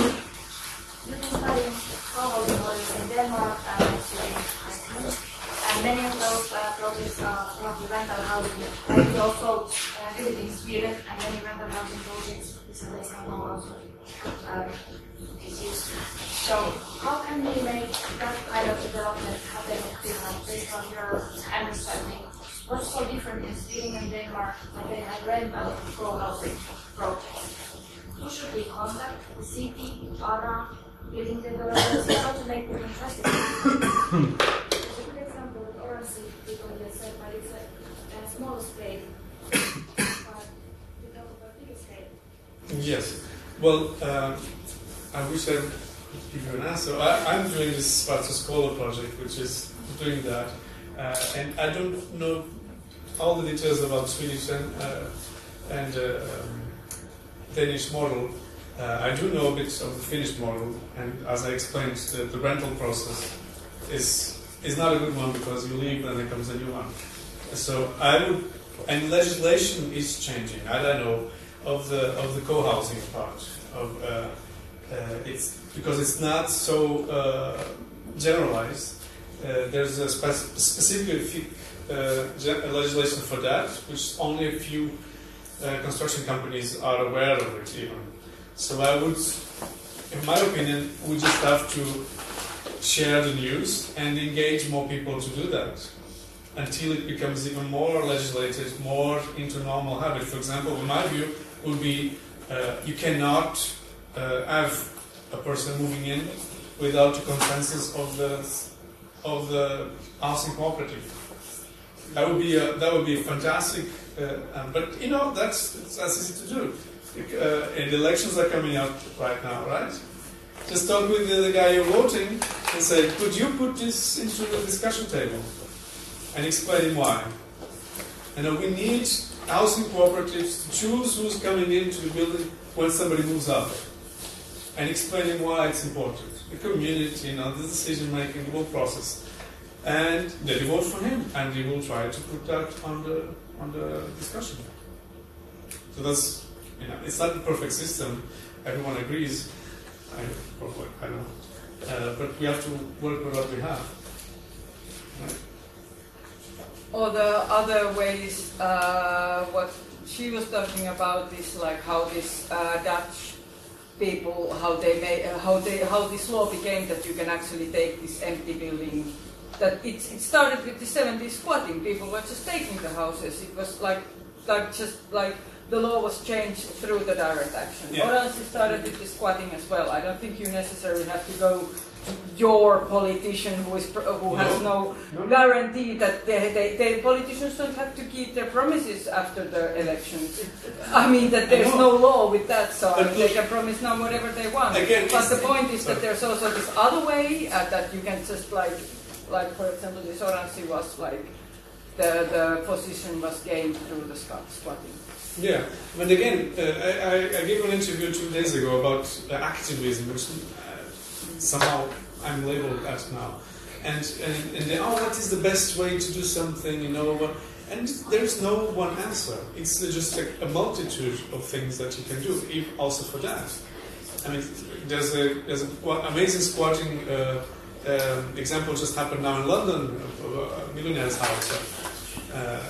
And many of those uh, projects are roughly rental housing. I was also uh, Sweden and many rental housing projects also is used. So how can we make that kind of development happen in Finland based on your understanding? What's so different in Sweden and Denmark when they have rental co-housing projects? Who should we contact? The city, ARA, building developers, how to make them interested? It's a good example with Orange people that said, but it's a, a small scale. but talk about bigger scale. Yes. Well, um, I wish I could give you an answer. I, I'm doing this Sparta Scholar project, which is doing that. Uh, and I don't know all the details about Swedish and, uh, and uh, um, Danish model. Uh, I do know a bit of the Finnish model, and as I explained, the, the rental process is is not a good one because you leave and there comes a new one. So I would, and legislation is changing. I don't know of the of the co-housing part of uh, uh, it's because it's not so uh, generalized. There's a spec- specific legislation for that, which only a few uh, construction companies are aware of it even. So I would, in my opinion, we just have to share the news and engage more people to do that until it becomes even more legislated, more into normal habit. For example, in my view, would be uh, you cannot uh, have a person moving in without the consensus of the of the housing cooperative. That would be a, that would be fantastic. Uh, but you know that's that's easy to do. Uh, and elections are coming up right now, right? Just talk with the, guy you're voting and say, could you put this into the discussion table and explain why? And we need housing cooperatives to choose who's coming into the building when somebody moves out. and explaining why it's important. The community, you know, the decision making, the whole process. And then you vote for him, and you will try to put that on the on the discussion. So that's you know, it's not the perfect system. Everyone agrees. I I know, uh, but we have to work with what we have. Right? Or the other ways, uh, what she was talking about is like how this uh, Dutch people, how they made, uh, how they, how this law became that you can actually take this empty building. That it, it started with the 70s squatting. People were just taking the houses. It was like, like just like the law was changed through the direct action. Yeah. Orange started with the squatting as well. I don't think you necessarily have to go to your politician who is who has no guarantee that they, they, they politicians don't have to keep their promises after the elections. I mean that there's no law with that, so But they can promise now whatever they want. Again, but the point is that there's also this other way uh, that you can just like, like for example, this orange was like the the position was gained through the squat- squatting. Yeah, but again, uh, I, I, gave an interview two days ago about uh, activism, which uh, somehow I'm labeled as now. And, and, and they, oh, what is the best way to do something, you know? what- And there's no one answer. It's just like a multitude of things that you can do, also for that. I mean, there's a there's an amazing squatting uh, um example just happened now in London, a millionaire's house. Uh,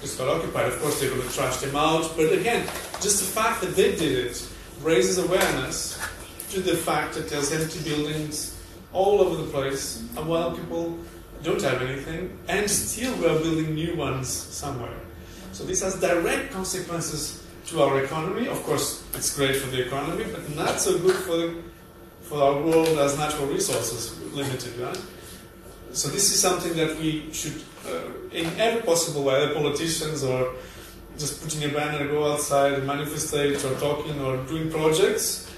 just got occupied. Of course, they're going to trash them out. But again, just the fact that they did it raises awareness to the fact that there's empty buildings all over the place, and while people don't have anything, and still we're building new ones somewhere. So this has direct consequences to our economy. Of course, it's great for the economy, but not so good for the, for our world as natural resources limited, right? So this is something that we should, uh, in every possible way, the politicians or just putting a banner, go outside, manifestate, or talking, or doing projects.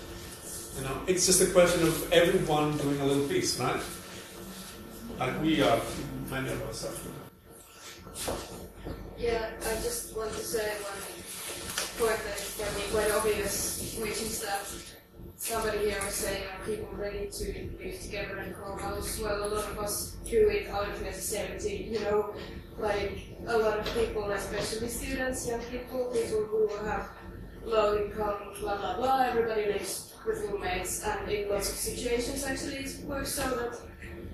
You know, it's just a question of everyone doing a little piece, right? Like we are, many of us are. Yeah, I just want to say one point that is me quite obvious, which is that somebody here was saying are people ready to live together in co-house? Well, a lot of us do it out of necessity, you know, like a lot of people, especially students, young people, people who have low income, blah blah blah, everybody lives with roommates, and in lots of situations actually it works so that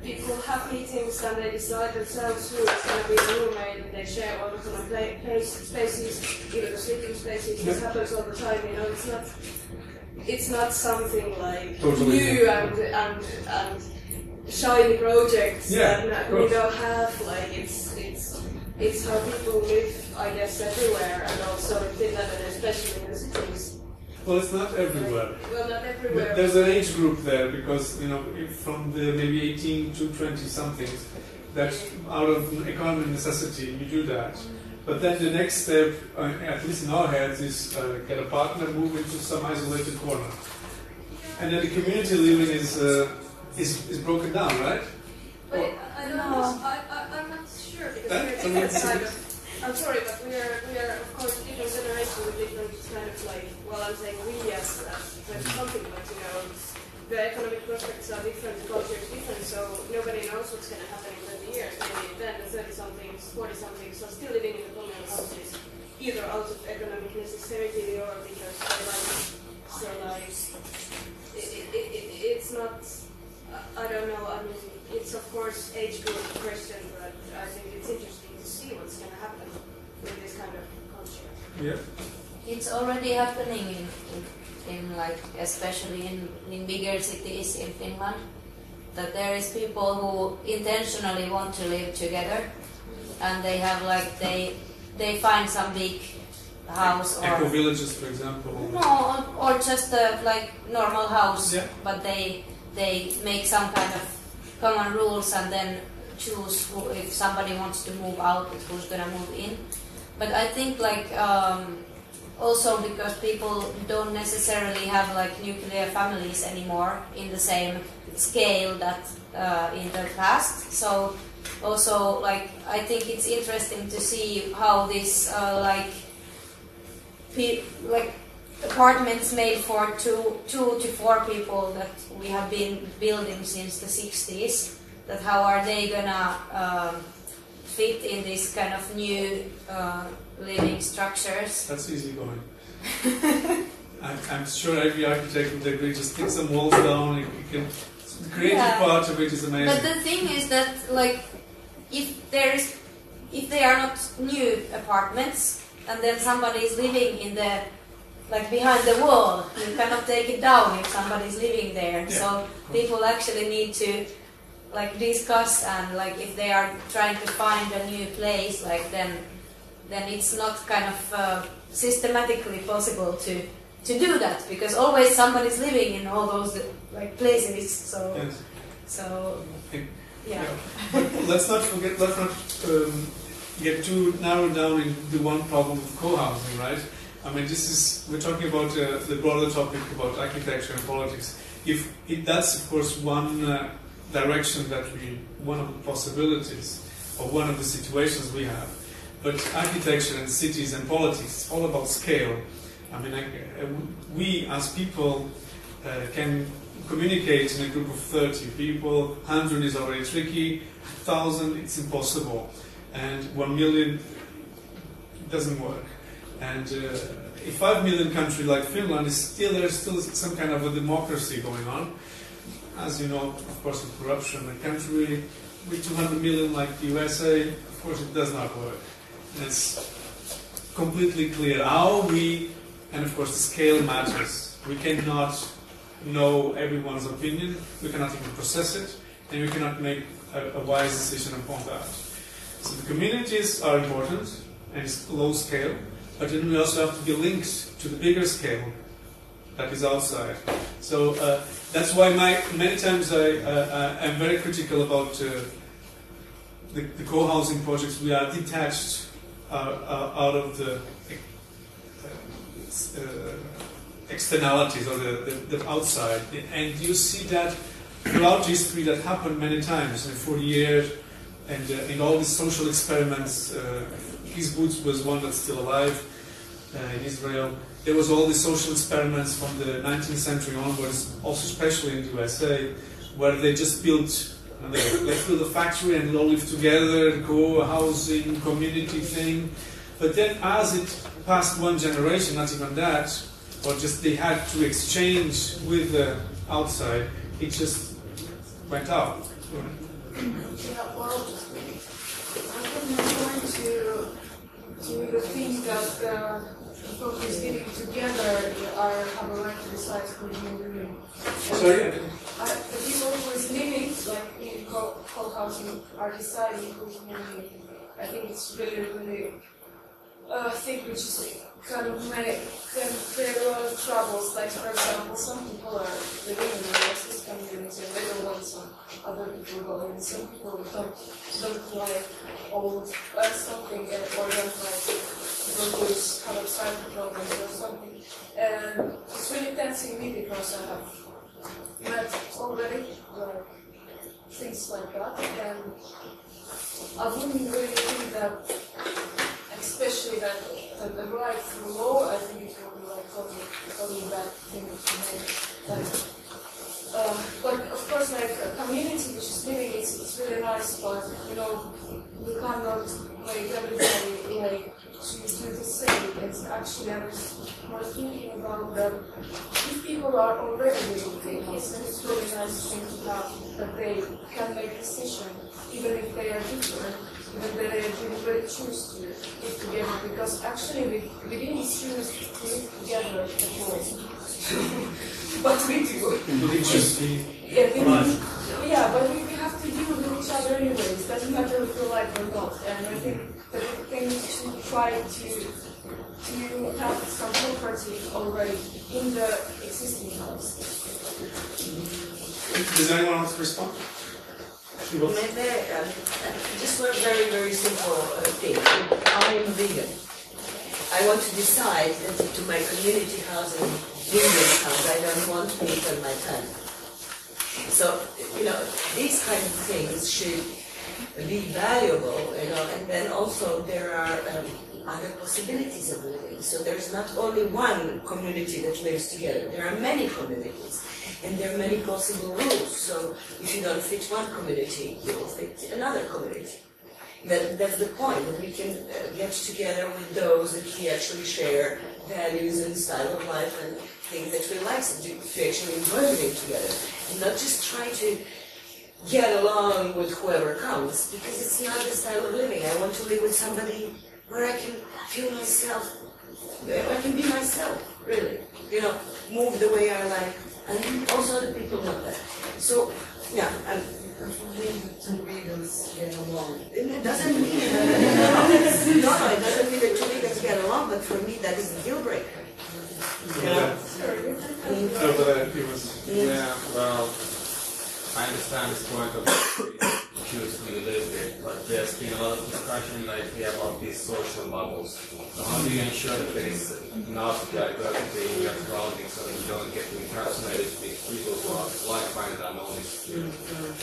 people have meetings and they decide themselves who is going to be the roommate and they share all the pla- place, spaces, even the sleeping spaces. This happens all the time, you know, it's not it's not something like Totally. new and, and, and shiny projects Yeah, that we don't have, like it's it's it's how people live, I guess, everywhere and also in Finland and especially in the cities. Well, it's not everywhere. Well, not everywhere. There's an age group there because you know from the maybe 18 to 20 somethings that out of economic necessity you do that. But then the next step, uh, at least in our heads, is uh, get a partner, move into some isolated corner, and then the community living is uh, is, is broken down, right? But I don't know. I, I, I'm not sure because we're Someone different kind of. I'm sorry, but we are we are of course different generation with different kind of like. Well, I'm saying we as as something, but you know, the economic prospects are different, the culture is different, so nobody knows what's going to happen in 20 years. Maybe then the 30 somethings, 40 somethings are still living in the communal houses, either out of economic necessity or because they like. it. So like, it, it, it, it, it's not. I- I don't know. I mean, it's of course age group question, but I think it's interesting to see what's going to happen with this kind of culture. Yeah. It's already happening in, in, in like especially in, in bigger cities in Finland that there is people who intentionally want to live together and they have like they they find some big house Eco or villages, for example. no or just a like normal house Yeah. but they they make some kind of common rules and then choose who, if somebody wants to move out who's gonna move in but I think like um, also because people don't necessarily have like nuclear families anymore in the same scale that uh, in the past. So also like I think it's interesting to see how this uh, like like apartments made for two, two to four people that we have been building since the 60s. That how are they gonna um, fit in this kind of new uh, living structures? That's easy going. I'm, I'm sure every architect would agree. Just take some walls down. You, you can. The creative Yeah. part of it is amazing. But the thing is that like if there is if they are not new apartments and then somebody is living in the like behind the wall, you cannot take it down if somebody is living there. Yeah. So people actually need to like discuss and like if they are trying to find a new place, like then then it's not kind of uh, systematically possible to to do that because always somebody's living in all those like places. So Yes. so yeah. let's not forget, let's not um, get too narrowed down in the one problem of co-housing, right? I mean, this is, we're talking about uh, the broader topic about architecture and politics. If it, that's, of course, one uh, direction that we, one of the possibilities, or one of the situations we have. But architecture and cities and politics, it's all about scale. I mean, I, uh, we as people uh, can communicate in a group of 30 people, 100 is already tricky, 1,000 it's impossible, and 1 million doesn't work. And uh, a 5 million country like Finland is still, there's still some kind of a democracy going on. As you know, of course, with corruption, a country with 200 million like the USA, of course, it does not work. It's completely clear how we, and of course, the scale matters. We cannot know everyone's opinion, we cannot even process it, and we cannot make a, a wise decision upon that. So the communities are important, and it's low scale, but then we also have to be linked to the bigger scale that is outside. So uh, that's why my, many times I, uh, I'm very critical about uh, the, the co-housing projects. We are detached uh, uh, out of the uh, externalities or the, the, the outside. And you see that throughout history that happened many times in 40 years and uh, in all these social experiments. Uh, was one that's still alive uh, in Israel. There was all these social experiments from the 19th century onwards, also especially in the USA, where they just built and they, they built a factory and all lived together, co-housing, community thing. But then as it passed one generation, not even that, or just they had to exchange with the outside, it just went out. Yeah, well, I'm going to to think that uh, people who is living together are have a right to decide who you living. Sorry? Uh, the people who is living, like co- co-housing, are deciding who is living. I think it's really, really a thing which is kind of make, can create a lot of troubles. Like for example, some people are living in the racist community and they don't want some other people going. in. Some people don't don't like old uh, something or don't like people who have psychic problems or something. And it's really tensing me because I have met already like things like that and I wouldn't really think that especially that, that the right law, I think it will be like totally, totally bad thing to make. Like, uh, but of course, like a community which is living, it's, it's really nice, but you know, we cannot make everybody like to do the same. It's actually, I was more thinking about that if people are already living things, then it's really nice thing to have that they can make decision, even if they are different but they didn't really choose to live together because actually we, we didn't choose to live together at all. But we do. We Yeah, we, yeah, but we, we have to deal with each other anyways. It doesn't matter if we like or not. And I think the thing is to try to to have some property already in the existing house. Does anyone else respond? Maybe, uh, just one very, very simple uh, thing. I'm a vegan. I want to decide to my community house I don't want meat on my tongue. So, you know, these kind of things should be valuable, you know, and then also there are um, other possibilities of living. So there's not only one community that lives together, there are many communities. And there are many possible rules. So if you don't fit one community, you will fit another community. That, that's the point, that we can uh, get together with those that we actually share values and style of life and things that we like to, actually enjoy living together. And not just try to get along with whoever comes, because it's not the style of living. I want to live with somebody where I can feel myself, where I can be myself, really. You know, move the way I like, and also the people know that. So, yeah, I'm, two vegans get along. it doesn't mean no, it doesn't mean that two vegans get along, but for me that is a deal breaker. Yeah. I mean, Over there, he was. Yeah, well, I understand this point of choosing to live with, but there's been a lot of discussion lately about these social bubbles. So how do you ensure that there is enough diversity in your surroundings so that you don't get encapsulated with people who are like-minded and only,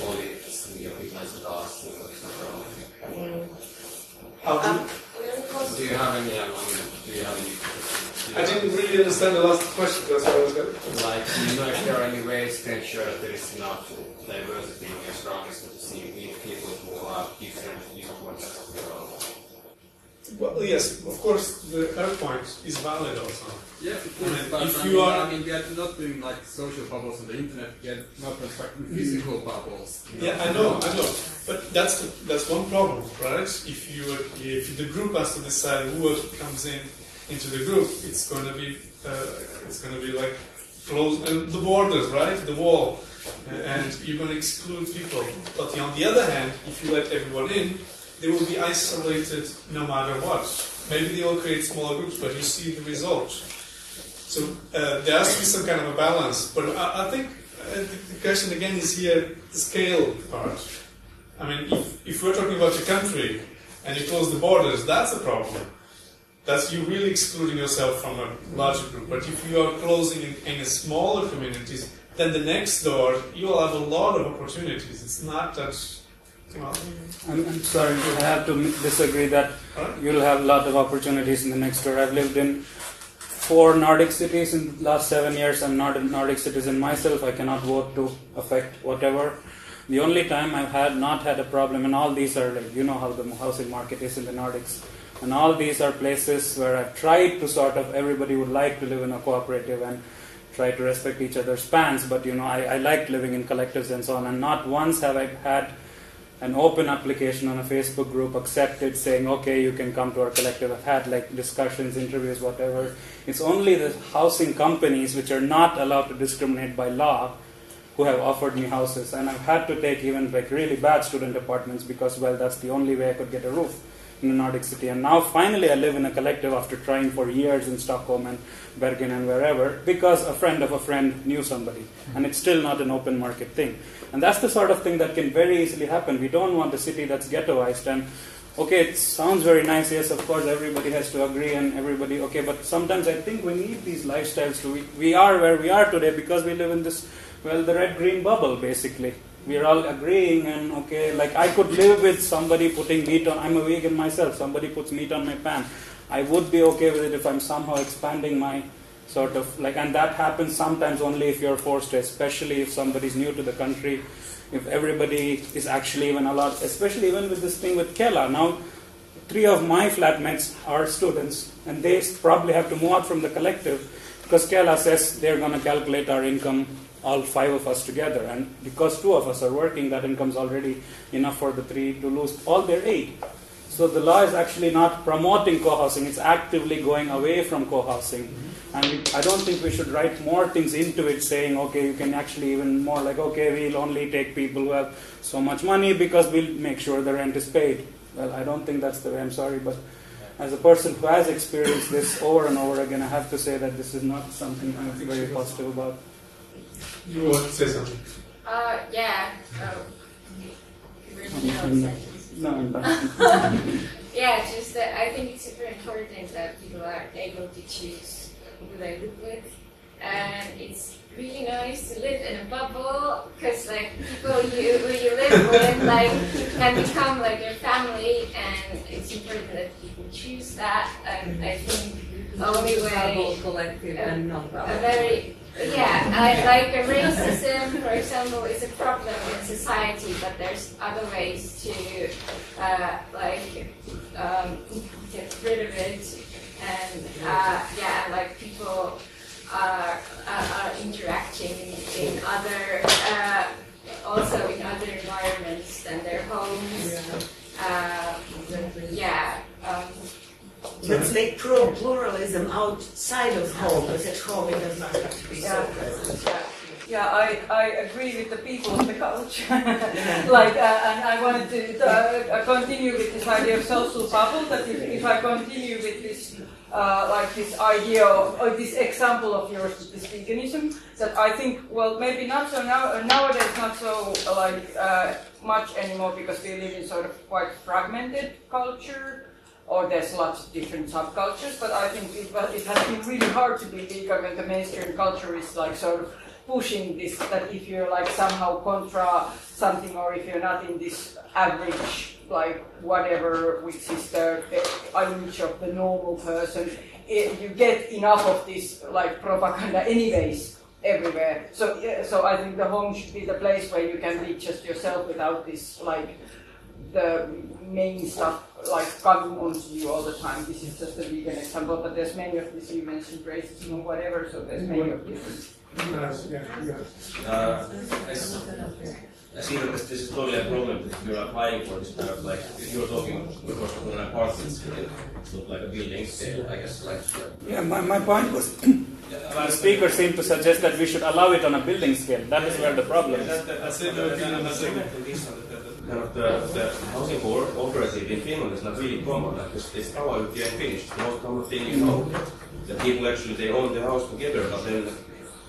only similar people as us, you know, surrounding. How do you- Do you have any, um, do you have any? I didn't really understand the last question. That's what I was going. Like, do you know if there are any ways to ensure that there is enough diversity in your surroundings so to see people who have different viewpoints as well? Well, yes, of course, the her point is valid also. Yeah, of I course, mean, but if I you are- I mean, we are not doing like social bubbles on the internet, we are not constructing physical bubbles. you Yeah, I know, I know. But that's that's one problem, right? If you if the group has to decide who comes in into the group, it's going to be uh, it's going to be like close uh, the borders, right? The wall, and you're going to exclude people. But on the other hand, if you let everyone in, they will be isolated no matter what. Maybe they will create smaller groups, but you see the result. So uh, there has to be some kind of a balance. But I, I think uh, the, question again is here the scale part. I mean, if, if we're talking about your country and you close the borders, that's a problem. That's you really excluding yourself from a larger group. But if you are closing in, in a smaller communities, then the next door you will have a lot of opportunities. It's not that. I'm, I'm sorry, I have to disagree that you'll have a lot of opportunities in the next door. I've lived in four Nordic cities in the last seven years. I'm not a Nordic citizen myself. I cannot vote to affect whatever. The only time I've had not had a problem, and all these are like you know how the housing market is in the Nordics, and all these are places where I've tried to sort of everybody would like to live in a cooperative and try to respect each other's spans. But you know, I, I like living in collectives and so on, and not once have I had an open application on a Facebook group accepted saying, okay, you can come to our collective. I've had like discussions, interviews, whatever. It's only the housing companies which are not allowed to discriminate by law who have offered me houses. And I've had to take even like really bad student apartments because, well, that's the only way I could get a roof in a Nordic city. And now finally I live in a collective after trying for years in Stockholm and Bergen and wherever because a friend of a friend knew somebody. And it's still not an open market thing. And that's the sort of thing that can very easily happen. We don't want a city that's ghettoized and okay, it sounds very nice. Yes, of course, everybody has to agree and everybody, okay, but sometimes I think we need these lifestyles to, we, we are where we are today because we live in this, well, the red green bubble basically. We're all agreeing and okay, like I could live with somebody putting meat on, I'm a vegan myself, somebody puts meat on my pan. I would be okay with it if I'm somehow expanding my sort of like, and that happens sometimes only if you're forced to, especially if somebody's new to the country, if everybody is actually even allowed, especially even with this thing with Kela. Now, three of my flatmates are students, and they probably have to move out from the collective because Kela says they're going to calculate our income, all five of us together, and because two of us are working, that income's already enough for the three to lose all their aid. So the law is actually not promoting co-housing; it's actively going away from co-housing. Mm-hmm. And we, I don't think we should write more things into it, saying, okay, you can actually even more like, okay, we'll only take people who have so much money because we'll make sure the rent is paid. Well, I don't think that's the way. I'm sorry, but as a person who has experienced this over and over again, I have to say that this is not something I'm very positive about. You want to say something? Uh, yeah. Oh. No, I'm yeah, just that I think it's super important that people are able to choose who they live with. And it's really nice to live in a bubble because like people you who you live with like can become like your family and it's important that people choose that, and I think the only way Bubble, collective and non-bubble. a very yeah, I, like a racism, for example, is a problem in society, but there's other ways to uh, like um, get rid of it, and uh, yeah, like people are, are, are interacting in other, uh, also in other environments than their homes. Uh, yeah. Let's make pro pluralism outside of home, because at home it does not have to be so Yeah. present. Yeah, I, I agree with the people on the couch. like, uh, and I wanted to uh, continue with this idea of social bubble. That if, if I continue with this, uh, like this idea of or this example of yours, this veganism, that I think, well, maybe not so now uh, nowadays, not so uh, like uh, much anymore because we live in sort of quite fragmented culture or there's lots of different subcultures, but I think it, it has been really hard to be vegan when the mainstream culture is like sort of pushing this that if you're like somehow contra something or if you're not in this average like whatever which is the uh, image of the normal person it, you get enough of this like propaganda anyways everywhere. So so i think the home should be the place where you can be just yourself without this like the main stuff like coming onto you all the time. This is just a vegan example, but there's many of these you mentioned racism or whatever, so there's many of different. Yes, yeah, yeah. Uh, I s- I see that this, this is totally a problem if you're applying for this kind of like, if you're talking, about course, of an apartment scale, it's not like a building scale, I guess, like. Yeah, my, my point was the speaker seemed to suggest that we should allow it on a building scale. That is where the problem Yeah, is. that- that- That's it, but then I'm saying that this, kind of the, the housing co- cooperative in Finland is not really common, like this, this taloyhtiö in Finnish, the most common thing you know, that people actually, they own the house together, but then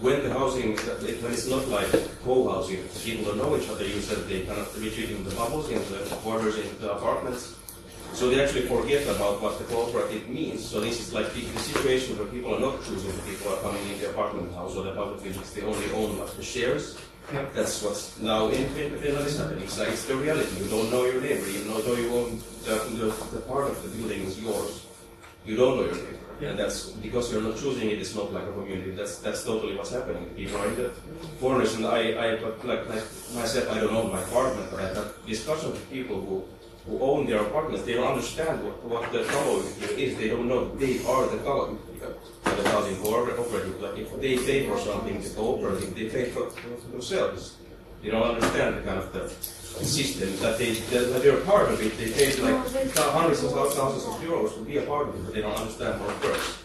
when the housing, when it's not like co-housing, people don't know each other, you said they kind of retreat into the bubbles, into the quarters, into the apartments. So they actually forget about what the cooperative means. So this is like the, the situation where people are not choosing the people are coming in the apartment house or the public buildings, they only own like the shares. That's what's now in Fin- Finland is happening. It's like it's the reality. You don't know your neighbor, even though you own the, the, the part of the building is yours. You don't know your neighbor. And that's because you're not choosing it, it's not like a community. That's that's totally what's happening. People are in the foreigners and I, I like, like myself I don't own my apartment, but I have discussions with people who who own their apartments, they don't understand what, what the taloyhtiö is. They don't know they are the taloyhtiö, the housing cooperative. Like if they pay for something, the cooperative, they pay for, for themselves. They don't understand the kind of the system that they that, they're part of it. They pay like hundreds of thousands of euros to be a part of it, but they don't understand how it works.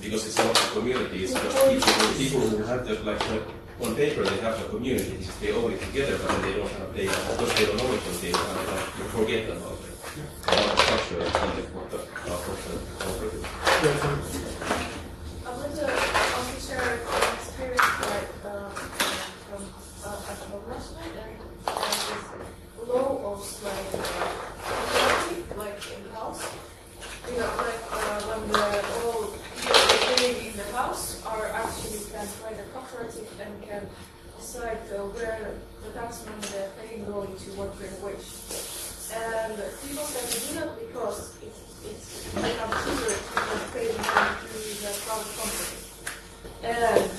Because it's not a community, it's just people, people who have the like the, on paper they have a community, they own it together, but they don't have they because they don't know other, they of like forget about it. The structure what the uh, what the cooperative. I want to also share an experience like uh, from uh, at home last night and uh, this law of like uh, equality, like in the house. You know, like uh, when the all people living in the house are actually can find a cooperative and can decide uh, where the tax money they're paying going to what their wage. And people can do that because it, it's become cheaper to pay the money to the private company. And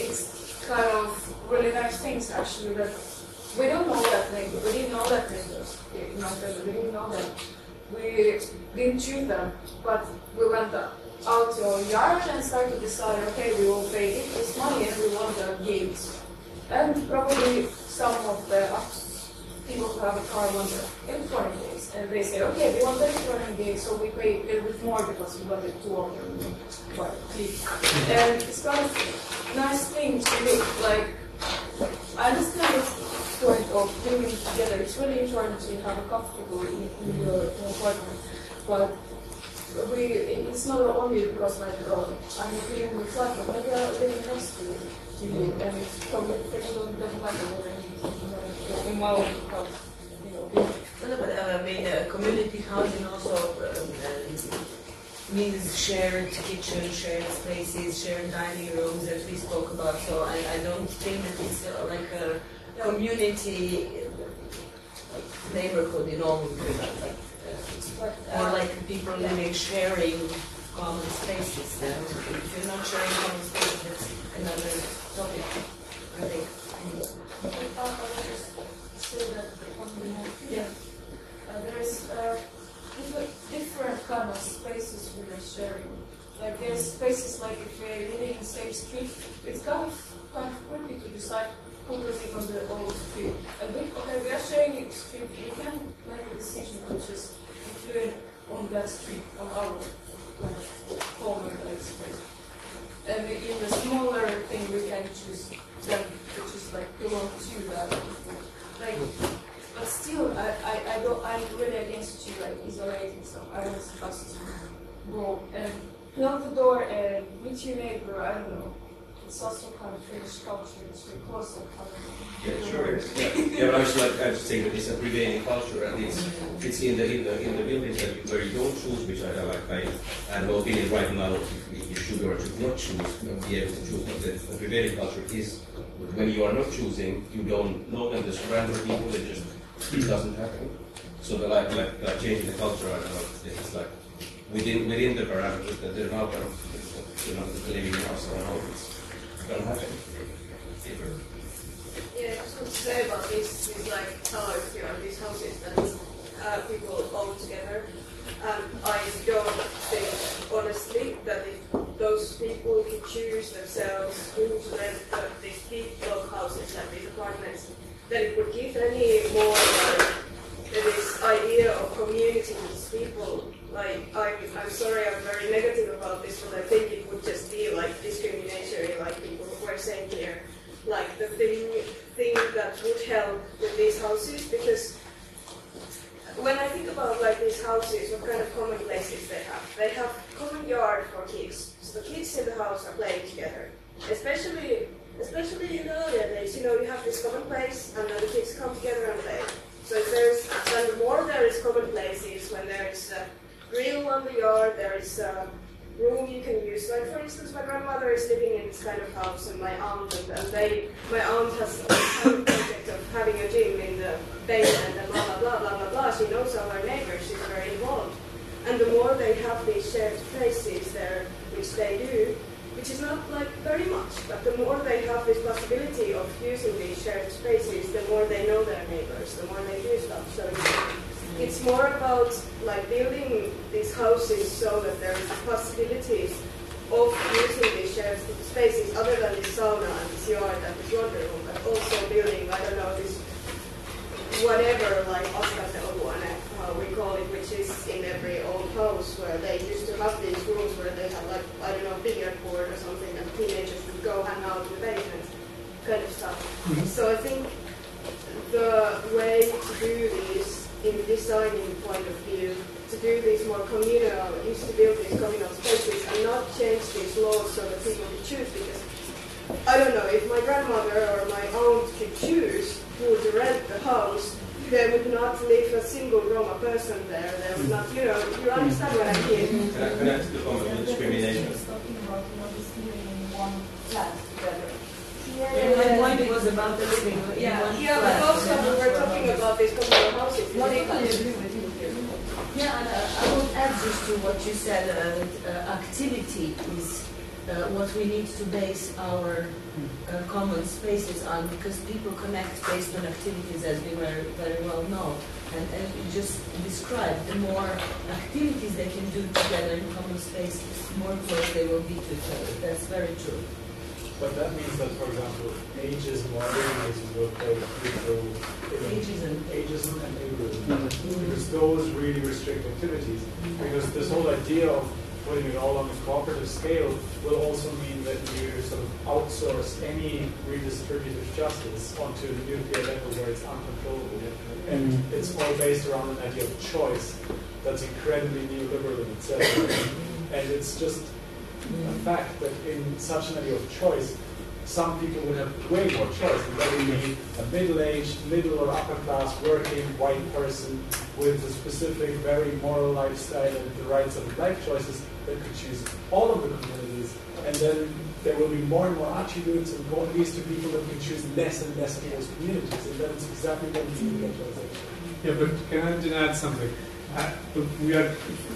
it's kind of really nice things actually that we don't know that neighbor. We didn't know that neighbors in my family. We didn't know them. We didn't choose them, but we went out to our yard and started to decide, okay, we will pay this money and we want the gates. And probably some of the people who have a car want the electronic gates. And they say, okay, we want the electronic gates, so we pay a little bit more because we want it to work. And it's kind of nice thing to look like, I understand this point of living together. It's really important to have a comfortable in, in your apartment. But we, it's not only because like, oh, I'm in the flat, but maybe I'm living next to you. And it's probably people doesn't matter what I need in my own house. You no, but uh, I mean, uh, community housing also um, uh, means shared kitchen, shared spaces, shared dining rooms, as we spoke about. So I, I don't think that it's uh, like a community uh, neighborhood in all Finland. Like, uh, Or uh, like people living sharing common spaces. Then if you're not sharing common spaces, that's another topic. I think. I thought I would just say that on the yeah, uh, there is different, kind of spaces we are sharing. Like there's spaces like if we're living in the same street, it's kind of kind of tricky to decide who will live on the old street. And we, okay, we are sharing a street, we can make a decision which is included on that street, on our corner like. And in the smaller thing, we can choose them, which is like belong to that. Like, but still, I, I, I don't, I'm really against you like isolating. So I want us to go and knock the door and meet your neighbor. I don't know. It's also kind of Finnish culture. It's very close. I don't know. Yeah, sure. it is. Yeah, yeah but I was like, I was saying that it's a prevailing culture, and it's it's in the in the in the buildings that you, where you don't choose, which I like. I, I have no opinion right now if you should or should not choose, not be able to choose. But the, the prevailing culture is when you are not choosing, you don't know them. There's random people. It just it doesn't happen. So the like like, changing the culture, don't know. It's like within within the parameters that they're now kind of you know living in house. Don't know. It's gonna happen. Yeah, I just want to say about this, these like towers here, these houses that uh, people own together. And I don't think, honestly, that if those people could choose themselves who to rent these big block houses and these apartments, then it would give any more like this idea of community these people. Like, I'm, I'm sorry, I'm very negative about this, but I think it would just be like discriminatory, like people were saying here like the thing thing that would help with these houses because when I think about like these houses, what kind of common places they have? They have common yard for kids. So the kids in the house are playing together. Especially in earlier days, you know, you have this common place and then the kids come together and play. So if there's and the more there is common places when there is a grill on the yard, there is a room you can use. Like for instance, my grandmother is living in this kind of house, and my aunt and, and they, my aunt has a project of having a gym in the basement and blah blah blah blah blah blah. She knows all her neighbors. She's very involved, and the more they have these shared places there, which they do, which is not like very much, but the more they have this possibility of using these shared spaces, the more they know their neighbors, the more they do stuff. So it's more about like building these houses so that there is possibilities of using these shared spaces other than this sauna and this yard and this laundry room, but also building, I don't know, this whatever like askarteluhuone, how we call it, which is in every old house where they used to have these rooms where they had like, I don't know, billiard board or something and teenagers would go hang out in the basement, kind of stuff. Mm-hmm. So I think the way to do this in the designing point of view, to do these more communal, is to build these communal spaces and not change these laws so that people can choose because I don't know, if my grandmother or my aunt could choose who to rent the house, there would not leave a single Roma person there. There would not, you know, you understand what I mean? Can I, can I ask the comment on discrimination? talking about you know, this in one flat together. Yeah, my point was about the living in Yeah, one Yeah, but flat. also we were talking about these communal houses. No, I totally agree with you. Yeah, and uh, I would add just to what you said, uh, that, uh, activity is what we need to base our uh, common spaces on because people connect based on activities as we very, very well know. And as you just described, the more activities they can do together in common space, the more close they will be to each other. That's very true. But that means that, for example, ageism or ableism will play crucial Ageism. ageism and ableism. Because those really restrict activities. Because this whole idea of putting it all on a cooperative scale will also mean that you sort of outsource any redistributive justice onto the nuclear level where it's uncontrollable. And mm. it's all based around an idea of choice that's incredibly neoliberal in itself. and it's just a fact that in such an idea of choice, some people would have way more choice. And that would be a middle-aged, middle or upper-class working white person with a specific, very moral lifestyle and the rights of life choices that could choose all of the communities. And then there will be more and more attributes and more qualities to people that can choose less and less of those communities. And that's exactly what we need in globalization. Yeah, but can I just add something? uh, we are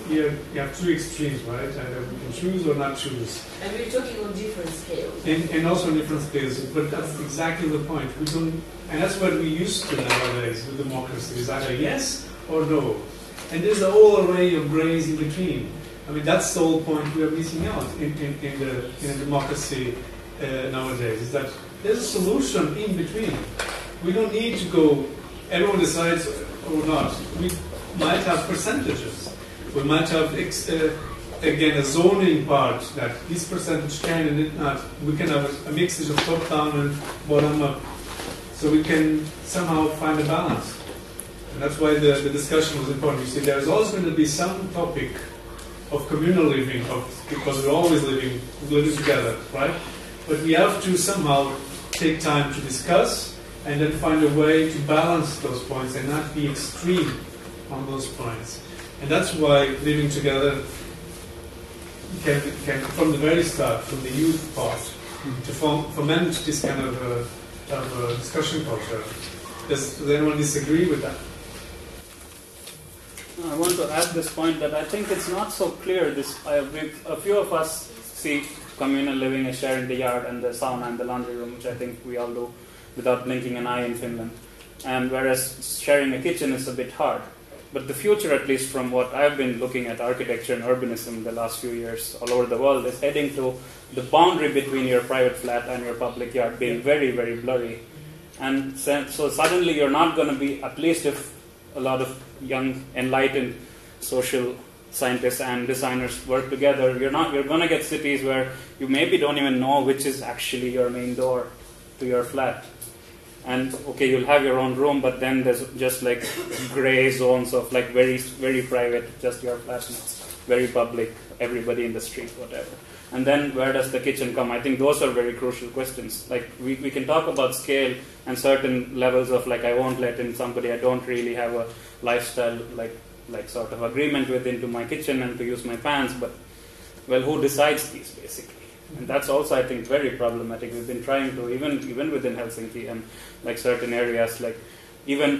here. You have two extremes, right? Either we can choose or not choose. And we're talking on different scales. And, and also different scales, but that's exactly the point. We don't, and that's what we used to nowadays with democracy is either yes or no. And there's a whole array of grays in between. I mean, that's the whole point we are missing out in, in, in the in democracy uh, nowadays. Is that there's a solution in between. We don't need to go. Everyone decides or not. We might have percentages. We might have uh, again a zoning part that this percentage can and it not. We can have a, a mixture of top down and bottom up, so we can somehow find a balance. And that's why the, the discussion was important. You see, there's always going to be some topic of communal living, of, because we're always living living together, right? But we have to somehow take time to discuss and then find a way to balance those points and not be extreme on those points. And that's why living together can, can from the very start, from the youth part, to form, foment this kind of, uh, of uh, discussion culture. Does, does anyone disagree with that? I want to add this point that I think it's not so clear. This I, a few of us see communal living as sharing the yard and the sauna and the laundry room, which I think we all do without blinking an eye in Finland. And whereas sharing a kitchen is a bit hard. But the future, at least from what I've been looking at architecture and urbanism the last few years all over the world, is heading to the boundary between your private flat and your public yard being very, very blurry. And so so suddenly you're not going to be, at least if a lot of young, enlightened social scientists and designers work together, you're not you're going to get cities where you maybe don't even know which is actually your main door to your flat. And okay, you'll have your own room, but then there's just like gray zones of like very very private, just your flat, very public, everybody in the street, whatever. And then where does the kitchen come? I think those are very crucial questions. Like we, we can talk about scale and certain levels of like I won't let in somebody I don't really have a lifestyle like like sort of agreement with into my kitchen and to use my pans, but well who decides these basically? And that's also I think very problematic. We've been trying to even even within Helsinki and like certain areas like even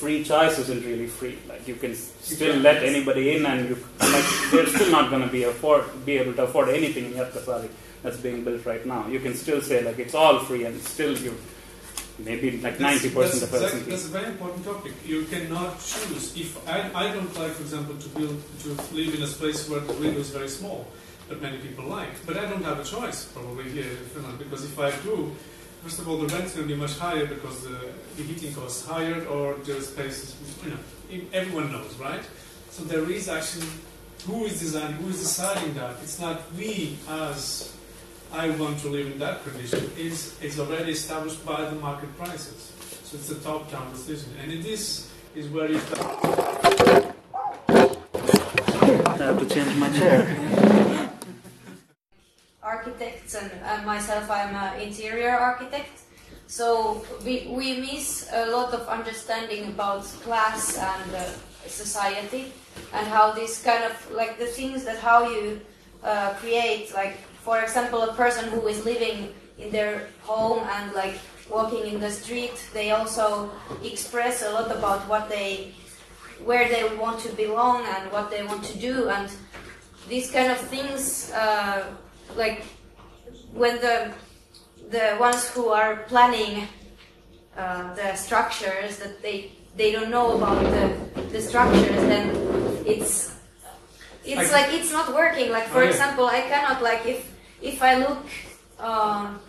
free choice isn't really free. Like you can still let anybody in, and you like they're still not going to be afford be able to afford anything in Jätkäsaari that's being built right now. You can still say like it's all free, and still you maybe like ninety percent of that's, Helsinki. that's a very important topic. You cannot choose. If I, I don't like, for example, to build to live in a place where the window is very small, but many people like. But I don't have a choice probably here in Finland because if I do, first of all, the rent's going to be much higher because the, the heating costs higher or the space is, you know, everyone knows, right? So there is actually who is designing, who is deciding that. It's not we as I want to live in that condition. It's, it's already established by the market prices. So it's a top-down decision, and it is is where you. I have to change my chair. architects and, and myself i'm an interior architect so we, we miss a lot of understanding about class and uh, society and how this kind of like the things that how you uh, create like for example a person who is living in their home and like walking in the street they also express a lot about what they where they want to belong and what they want to do. And these kind of things uh, like when the the ones who are planning uh, the structures that they they don't know about the, the structures then it's it's I- like it's not working. Like for Oh, example i cannot like if if i look um,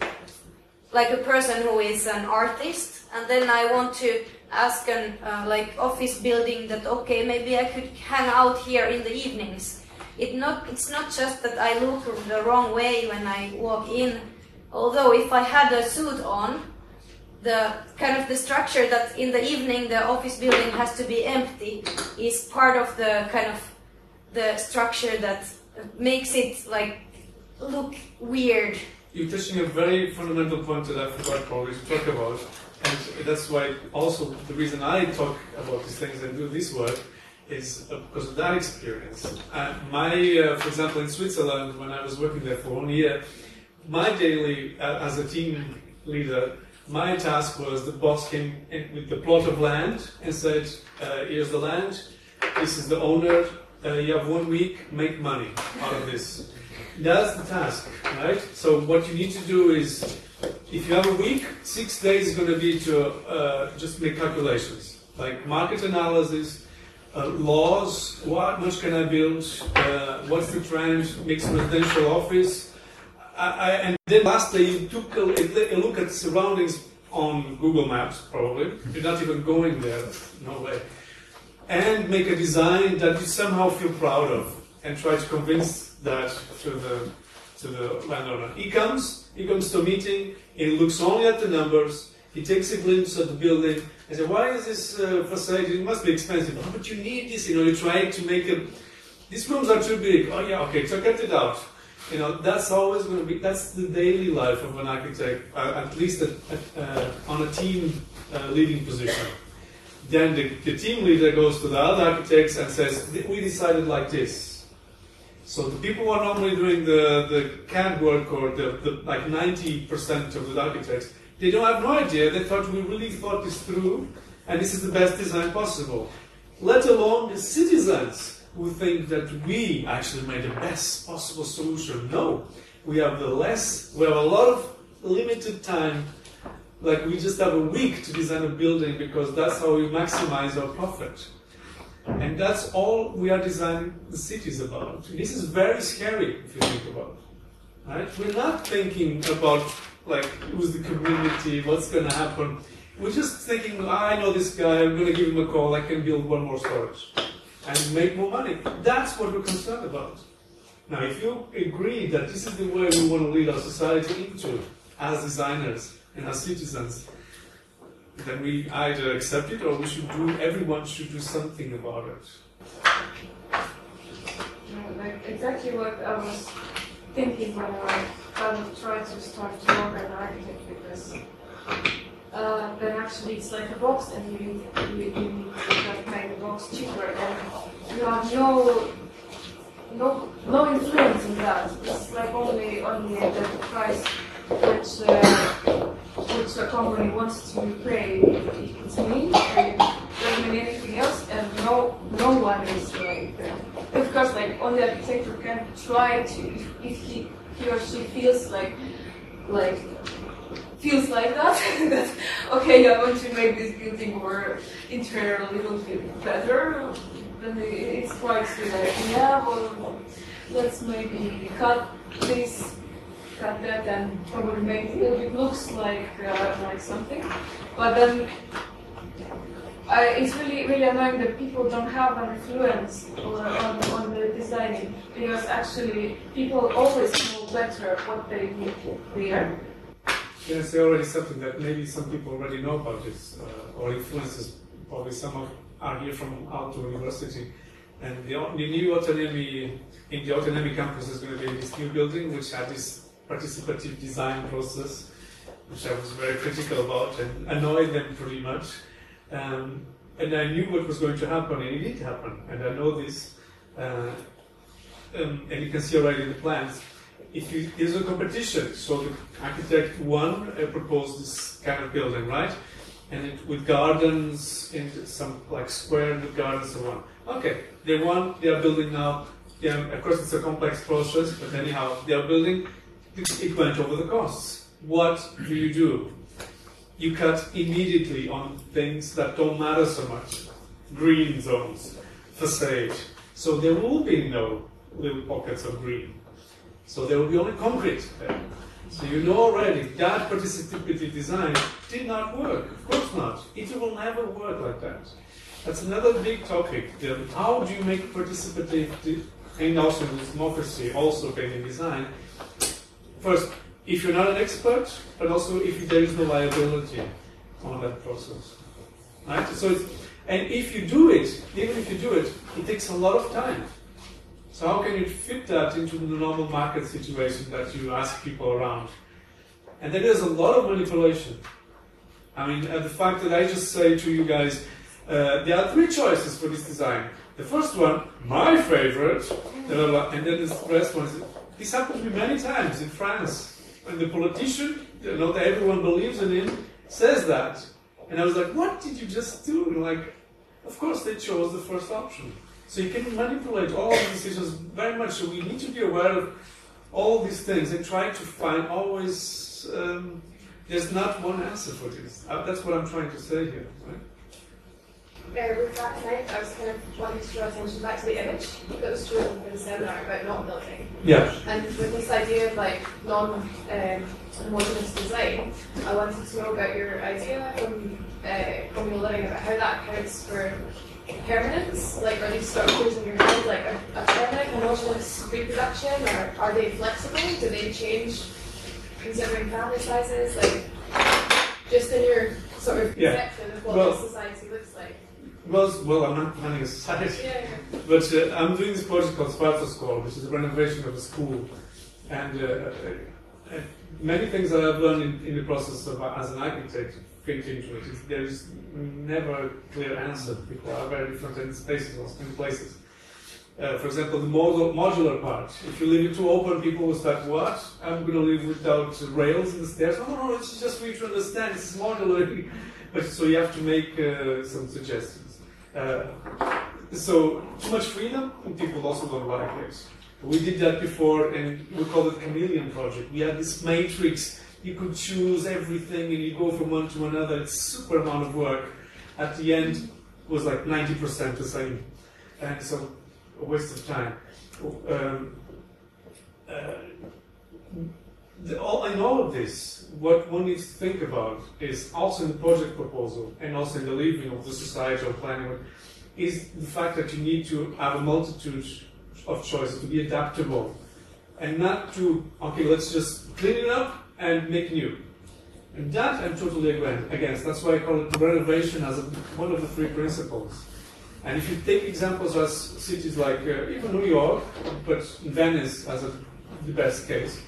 like a person who is an artist and then i want to ask an uh, like office building that okay maybe i could hang out here in the evenings. It not it's not just that i look the wrong way when i walk in. Although if i had a suit on the kind of the structure that in the evening the office building has to be empty is part of the kind of the structure that makes it like look weird You're touching a very fundamental point that I forgot probably to talk about, and that's why also the reason I talk about these things and do this work is uh, because of that experience. Uh, my, uh, for example, in Switzerland, when I was working there for one year, my daily, uh, as a team leader, my task was the boss came in with the plot of land and said, uh, "Here's the land. this is the owner. Uh, you have one week, make money out of this. That's the task, right? So what you need to do is, if you have a week, six days is going to be to uh, just make calculations, like market analysis, uh, laws, what much can I build, uh, what's the trend, mixed residential office, I, I, and then last day you took a, a look at surroundings on Google Maps, probably. You're not even going there, no way. And make a design that you somehow feel proud of, and try to convince that to the to the landowner. He comes, he comes to a meeting, he looks only at the numbers, he takes a glimpse of the building, and says, "Why is this uh, facility? It must be expensive." Oh, but you need this. You know, you try to make it. These rooms are too big. Oh yeah, okay, so cut it out. You know, that's always going to be. That's the daily life of an architect, uh, at least uh, on a team uh, leading position. Then the, the team leader goes to the other architects and says, "We decided like this." So the people who are normally doing the, the CAD work or the, the like 90% of the architects, they don't have no idea. They thought we really thought this through, and this is the best design possible. Let alone the citizens who think that we actually made the best possible solution. No, we have the less. We have a lot of limited time. Like we just have a week to design a building because that's how we maximize our profit. And that's all we are designing the cities about. This is very scary if you think about it. Right? We're not thinking about like who's the community, what's going to happen. We're just thinking, ah, I know this guy, I'm going to give him a call, I can build one more storage and make more money. That's what we're concerned about. Now, if you agree that this is the way we want to lead our society into as designers and as citizens, then we either accept it or we should do, everyone should do something about it. Like exactly what I was thinking when I kind of tried to start to work as an architect because uh, then actually it's like a box and you, you, you need to make the box cheaper and you have no no no influence in that. It's like only only the price which uh, which a company wants to pay. It's me. Doesn't mean anything else, and no no one is like. Of course, like only architecture can try to if, if he he or she feels like like feels like that that okay I want to make this building more interior a little bit better then it's quite like yeah let's maybe cut this cut that and probably make it looks like uh, like something but then uh, it's really really annoying that people don't have an influence on, on, on the designing because actually people always know better what they need there Can I say already something that maybe some people already know about this, uh, or influences? Probably some of are here from Aalto University, and the, the new Otaniemi in the Otaniemi campus is going to be this new building, which had this participative design process, which I was very critical about and annoyed them pretty much. Um, and I knew what was going to happen, and it did happen. And I know this, uh, um, and you can see already the plans if you, there's a competition, so the architect one uh, proposed this kind of building, right? And it, with gardens in some like square with gardens and so on. Okay, they won. They are building now. Of course it's a complex process, but anyhow, they are building. It, went over the costs. What do you do? You cut immediately on things that don't matter so much. Green zones, facade. So there will be no little pockets of green. So there will be only concrete there. So you know already that participative design did not work. Of course not. It will never work like that. That's another big topic. How do you make participative and also democracy also in design? First, if you're not an expert, but also if there is no liability on that process. Right? So and if you do it, even if you do it, it takes a lot of time. So how can you fit that into the normal market situation that you ask people around? And then there's a lot of manipulation. I mean, uh, the fact that I just say to you guys, uh, there are three choices for this design. The first one, my favorite, and then the rest one is, this happened to me many times in France. And the politician, that everyone believes in him, says that. And I was like, what did you just do? Like, Of course, they chose the first option. So you can manipulate all these decisions very much. So we need to be aware of all these things and try to find always. Um, there's not one answer for this. Uh, that's what I'm trying to say here. Right? Uh, with that tonight, I was kind of wanting to draw attention back to the image that was chosen for the seminar about not building. Yeah. And with this idea of like non-homogenous design, I wanted to know about your idea from uh, communal living about how that accounts for permanence. Like, are these structures in your head like a, a permanent homogenous reproduction, or are they flexible? Do they change considering family sizes? Like, just in your sort of Yeah. conception of what Well- society looks like. Well, well, I'm not planning a society, Yeah, yeah. but uh, I'm doing this project called Sparta School, which is a renovation of a school, and uh, uh, uh, many things that I've learned in, in the process of uh, as an architect fit into it. It's, there is never a clear answer. People are very different in spaces or in places. Uh, for example, the modular, modular part. If you leave it too open, people will start, what? I'm going to live without rails and stairs. No, no, no, it's just for you to understand. It's modular. but so you have to make uh, some suggestions. Uh, so too much freedom, and people also don't like it. We did that before, and we called it chameleon project. We had this matrix. You could choose everything, and you go from one to another. It's super amount of work. At the end, it was like 90% the same, and so a waste of time. Um, uh, the, all, in all of this, what one needs to think about is also in the project proposal and also in the living of the society societal planning. Is the fact that you need to have a multitude of choices to be adaptable and not to okay let's just clean it up and make new. And that i'm totally against. that's why i call it renovation as a, one of the three principles. And if you take examples as cities like uh, even new york but venice as a, the best case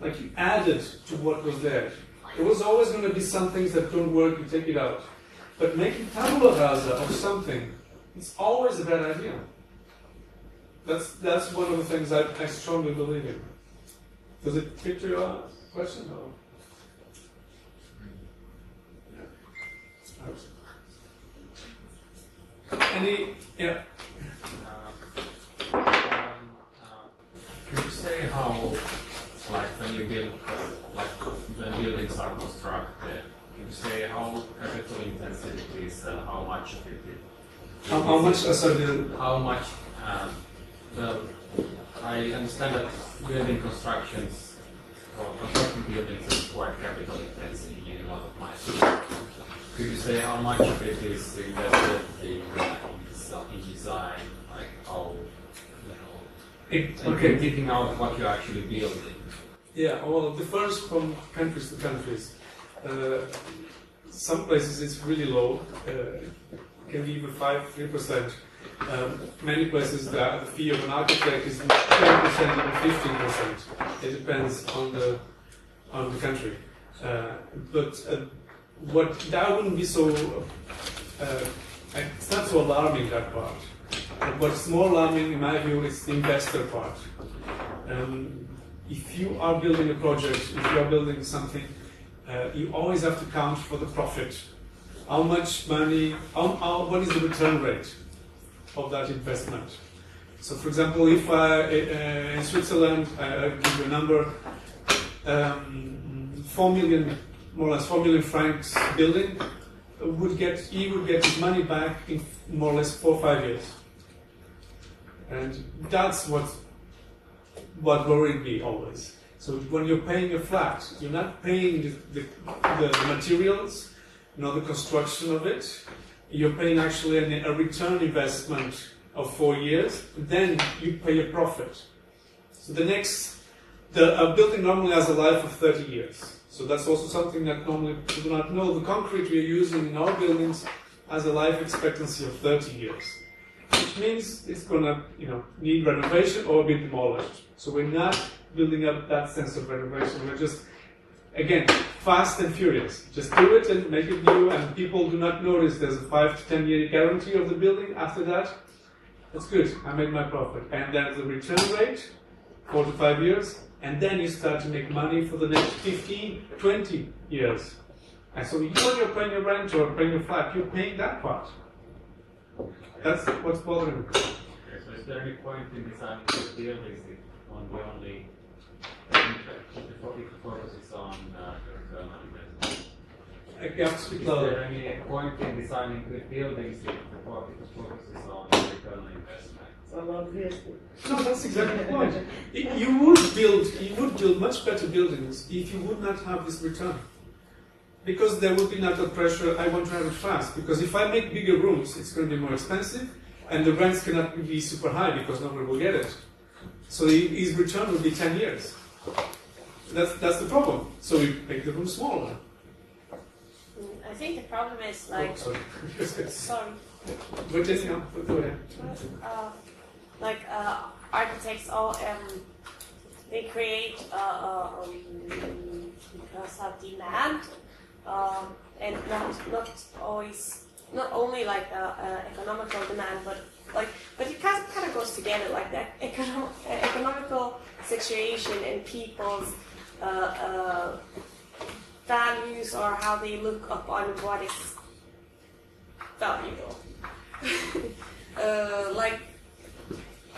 like you added to what was there there was always going to be some things that don't work you take it out but making tabula rasa of something it's always a bad idea that's that's one of the things I, I strongly believe in. Does it fit to your question? Or? Any? Yeah. Um, um, can you say how, like, when you build, like, when buildings are constructed, can you say how capital intensive it is and how much of it is? How, how much? Uh, sorry, How much? Um, well, I understand that building constructions or constructing buildings is quite capital intensive in a lot of my Could you say how much of it is invested in, uh, in design, like how, you know, It- okay. thinking out what you're actually building? Yeah, well, it differs from countries to countries. Uh, some places it's really low, uh, can be even 5 3%. Um, many places the, fee of an architect is 10%, even 15%. It depends on the, on the country. Uh, but uh, what that wouldn't be so, uh, it's not so alarming that part. What's more alarming, in my view, is the investor part. Um, if you are building a project, if you are building something, uh, you always have to count for the profit. How much money, how, how, what is the return rate of that investment? So, for example, if I, uh, in Switzerland, I'll give you a number, um, 4 million, more or less 4 million francs building, would get, he would get his money back in more or less four or five years. And that's what what worried me always. So when you're paying a flat, you're not paying the, the, the, materials, not the construction of it. You're paying actually a return investment of four years. Then you pay a profit. So the next, the a building normally has a life of 30 years. So that's also something that normally people do not know. The concrete we are using in our buildings has a life expectancy of 30 years which means it's gonna, you know, need renovation or be demolished. So we're not building up that sense of renovation. We're just, again, fast and furious. Just do it and make it new, and people do not notice there's a five to ten year guarantee of the building. After that, that's good. I made my profit, and then the return rate, four to five years, and then you start to make money for the next 15, 20 years. And so you, when you're paying your rent or paying your flat, you're paying that part. That's what's bothering me. Okay, so is there any point in designing the buildings on the only interest, if the fo- if focus is on uh, the return on investment? I have to speak Is louder. there any point in designing good buildings if the fo- if the focus is on the return on investment? No, that's exactly the point. I- You would build, you would build much better buildings if you would not have this return. Because there would be not that pressure, I want to have it fast. Because if I make bigger rooms, it's going to be more expensive, and the rents cannot be super high because nobody will get it. So his return would be 10 years. That's, that's the problem. So we make the room smaller. I think the problem is like. Oh, sorry. sorry. But just, yeah, go ahead. Uh, like uh, architects all um, they create uh, uh, um, because of demand um, and not not always not only like uh, uh, economical demand but like but it kind of, kind of together like that economic, economical situation and people's uh, uh, values or how they look upon what is valuable. Uh, like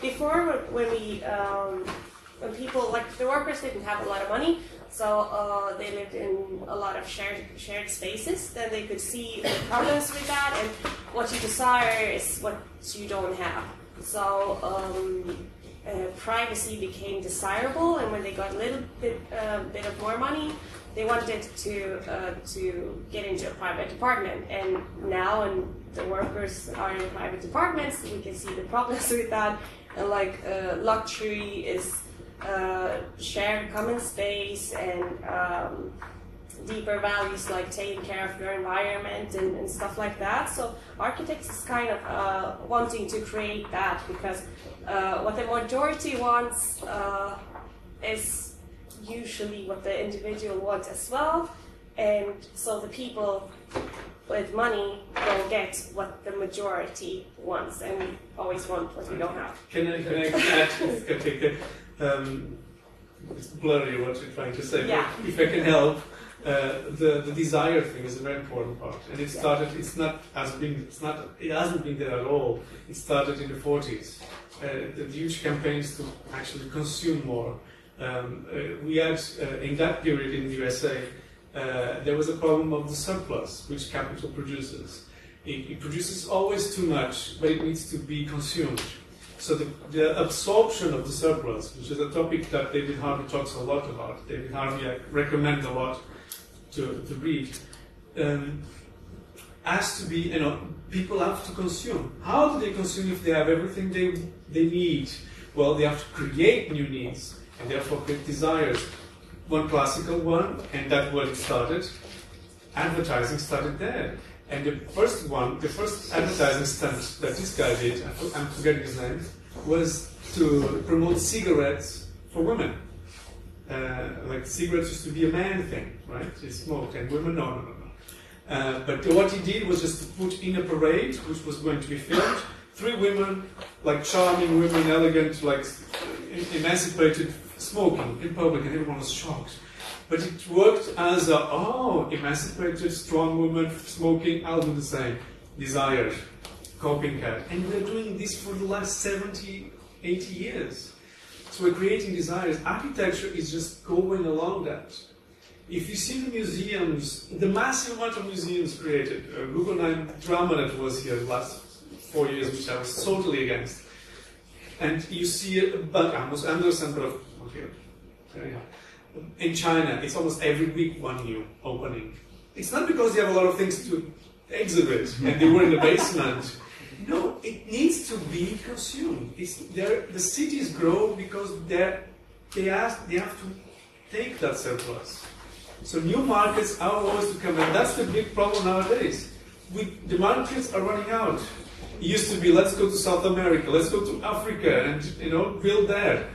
before when we um, when people like the workers didn't have a lot of money so uh, they lived in a lot of shared shared spaces then they could see the problems with that and what you desire is what you don't have so um, uh, privacy became desirable and when they got a little bit uh, bit of more money they wanted to uh, to get into a private apartment and now and the workers are in private apartments we can see the problems with that. And like uh, luxury is uh, shared common space and um, deeper values like taking care of your environment and, and stuff like that. So architects is kind of uh, wanting to create that because uh, what the majority wants uh, is usually what the individual wants as well. And so the people with money will get what the majority wants and we always want what we don't have. Can I, can I add, okay, um, it's blurry what you're trying to say, Yeah. but if I can help, uh, the, the desire thing is a very important part. And it started, it's not as being, it's not, it hasn't been there at all. It started in the 40s. Uh, the huge campaigns to actually consume more. Um, uh, we had, uh, in that period in the USA, uh, there was a problem of the surplus, which capital produces. It, it produces always too much, but it needs to be consumed. So the, the absorption of the surplus, which is a topic that David Harvey talks a lot about, David Harvey I recommend a lot to, to read, um, has to be, you know, people have to consume. How do they consume if they have everything they, they need? Well, they have to create new needs and therefore create desires. One classical one, and that where it started. Advertising started there. And the first one, the first advertising stunt that this guy did, I'm forgetting his name, was to promote cigarettes for women. Uh, like cigarettes used to be a man thing, right? They smoke and women, no, no, no, no. Uh, but what he did was just to put in a parade, which was going to be filmed, three women, like charming women, elegant, like emancipated, smoking in public, and everyone was shocked. But it worked as a, oh, emancipated, strong woman, smoking, I'll do the same. Desired, copycat. And we're doing this for the last 70, 80 years. So we're creating desires. Architecture is just going along that. If you see the museums, the massive amount of museums created, uh, Guggenheim drama that was here the last four years, which I was totally against, and you see bunch, almost Anderson, but okay, anyhow. In China, it's almost every week one new opening. It's not because they have a lot of things to exhibit and they were in the basement. No, it to be consumed. The cities grow because they ask they have to take that surplus. So new markets are always to come, and that's the big problem nowadays. We, the markets are running out. It used to be let's go to South America, let's go to Africa, and you know build there.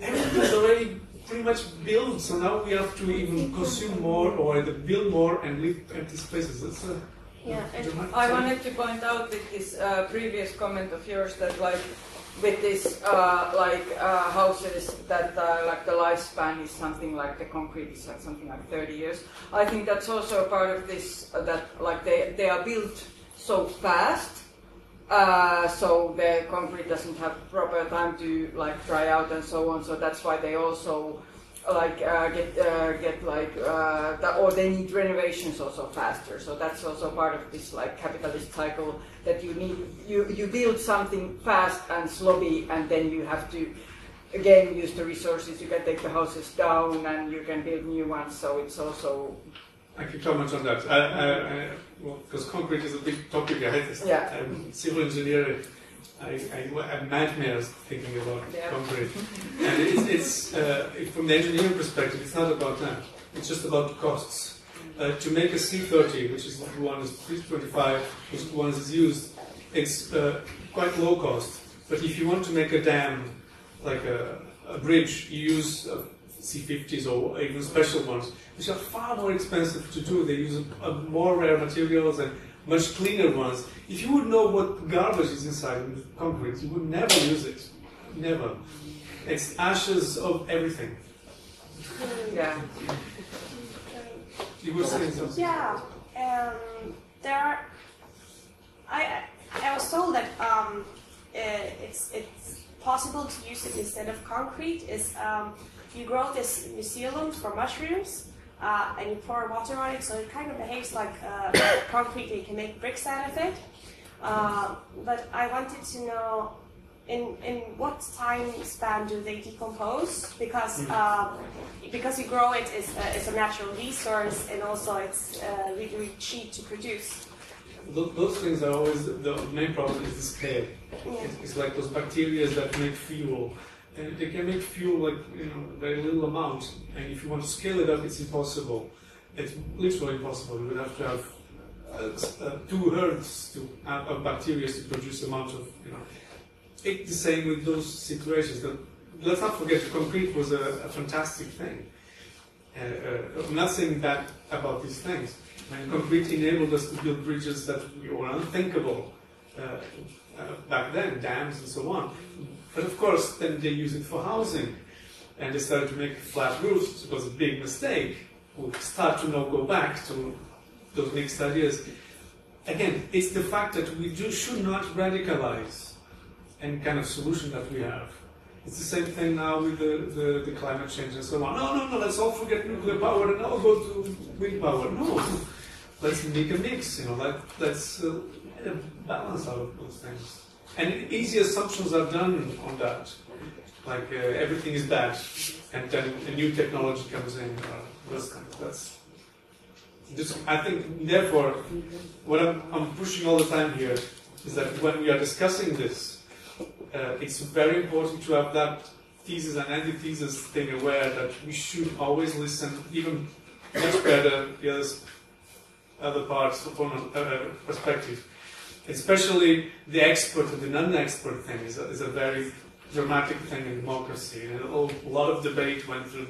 Everything's already pretty much built, so now we have to even consume more or build more and leave empty spaces. That's a Yeah, and I wanted to point out with this uh, previous comment of yours that like with this uh, like uh, houses that uh, like the lifespan is something like the concrete is like something like 30 years. I think that's also a part of this uh, that like they they are built so fast Uh, so the concrete doesn't have proper time to like dry out and so on. So that's why they also like uh, get uh, get like uh, the, or they need renovations also faster. So that's also part of this like capitalist cycle that you need you you build something fast and sloppy, and then you have to again use the resources. You can take the houses down and you can build new ones. So it's also I can comment on that. I, well, because concrete is a big topic. I had. Yeah. I'm civil engineer. I, I have nightmares thinking about Yeah. concrete. And it's, it's uh, from the engineering perspective, it's not about that. It's just about costs. Uh, to make a C30, which is the one is 325, which the one is used, it's uh, quite low cost. But if you want to make a dam, like a, a bridge, you use uh, C50s or even special ones, which are far more expensive to do. They use a, a more rare materials and much cleaner ones. If you would know what garbage is inside concrete, you would never use it. Never. It's ashes of everything. yeah. You were saying something. Yeah, um, there are. I I was told that um, uh, it's it's possible to use it instead of concrete. Is um, you grow this mycelium for mushrooms, uh, and you pour water on it, so it kind of behaves like uh, concrete. You can make bricks out of it. Uh, but I wanted to know. In, in what time span do they decompose? Because uh, because you grow it, it's a, it's a natural resource, and also it's uh, really, really cheap to produce. Those things are always the main problem is the scale. Yeah. It's, it's like those bacteria that make fuel. And they can make fuel like you know very little amount. And if you want to scale it up, it's impossible. It's literally impossible. You would have to have uh, uh, two herds to, uh, of bacteria to produce amount of you know. It's the same with those situations. That, let's not forget, concrete was a, a fantastic thing. Uh, uh, I'm not saying bad about these things. And concrete enabled us to build bridges that were unthinkable uh, back then, dams and so on. But of course, then they use it for housing, and they started to make flat roofs. It was a big mistake. We'll start to now go back to those mixed ideas. Again, it's the fact that we do, should not radicalize any kind of solution that we have. It's the same thing now with the, the, the climate change and so on. No, no, no, let's all forget nuclear power and now go to wind power. No, let's make a mix, you know, let, let's uh, balance out of those things. And easy assumptions are done on that. Like uh, everything is bad, and then a new technology comes in. Uh, that's just, I think, therefore, what I'm, I'm pushing all the time here is that when we are discussing this, uh, it's very important to have that thesis and antithesis thing aware that we should always listen, even much better the others, other parts from a uh, perspective. Especially the expert and the non-expert thing is a, is a very dramatic thing in democracy. And a lot of debate went through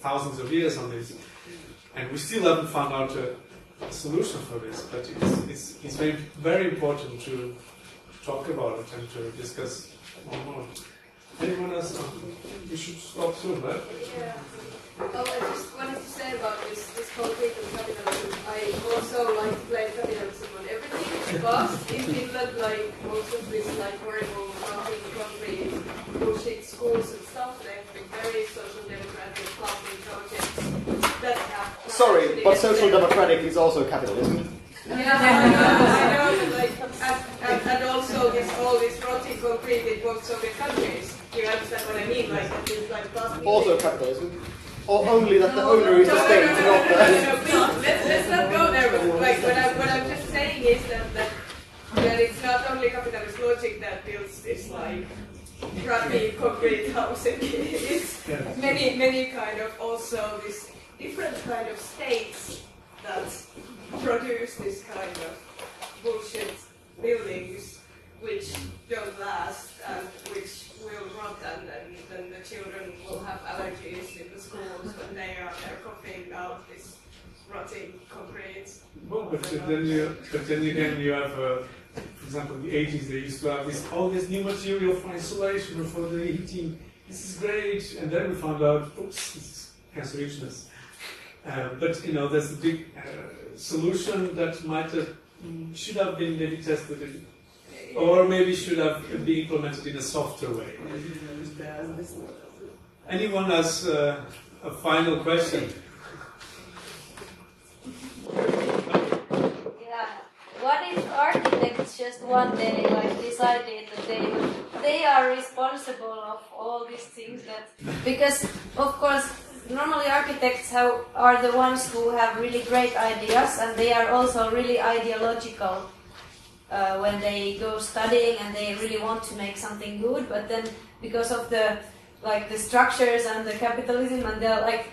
thousands of years on this, and we still haven't found out a, a solution for this. But it's, it's, it's very, very important to talk about it and to discuss more. Anyone else? We should stop soon, right? Yeah. Oh, I just wanted to say about this, this concrete and capitalism. I also like to blame capitalism on everything because in Finland, like most of this like horrible rotting concrete bullshit schools and stuff, they've been very social democratic lovely projects that have Sorry, but social democratic is also capitalism. Yeah, I know, I know, like, and, and, and also this all this rotting concrete in both Soviet countries. Do you understand what I mean? Like, is like Also capitalism. Or only that the owner is the state, not no, no, the... no, please, let's, let's not go there. Like, what, I, what I'm just saying is that, that, that it's not only capitalist logic that builds this like crappy concrete housing. it's many, many kind of also this different kind of states that produce this kind of bullshit buildings which don't last and which will rot and then, then the children will have allergies in the schools when they are they're coughing out this rotting concrete. Well, but then you, but then again you have, uh, for example, the 80s they used to have this all this new material for insulation or for the heating. This is great, and then we found out, oops, this is cancerogenous. Uh, but you know, there's a big uh, solution that might have, should have been maybe tested in or maybe should have been implemented in a softer way. Anyone has uh, a final question? Yeah. What if architects just one day like decided that they they are responsible of all these things that because of course normally architects have, are the ones who have really great ideas and they are also really ideological uh, when they go studying and they really want to make something good but then because of the like the structures and the capitalism and the like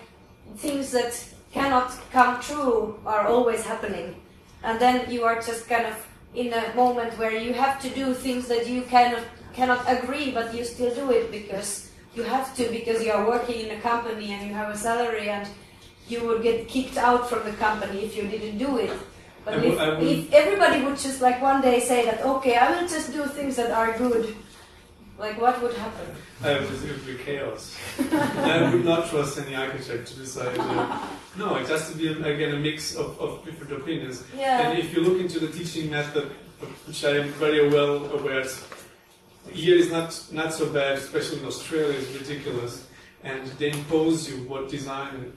things that cannot come true are always happening. And then you are just kind of in a moment where you have to do things that you cannot cannot agree but you still do it because you have to because you are working in a company and you have a salary and you would get kicked out from the company if you didn't do it but if, if everybody would just like one day say that okay i will just do things that are good like what would happen Uh, it would be chaos. I would not trust any architect to decide. Uh, no, it has to be again a mix of, of different opinions. Yeah. And if you look into the teaching method, which I am very well aware, here is not not so bad, especially in Australia, it's ridiculous, and they impose you what design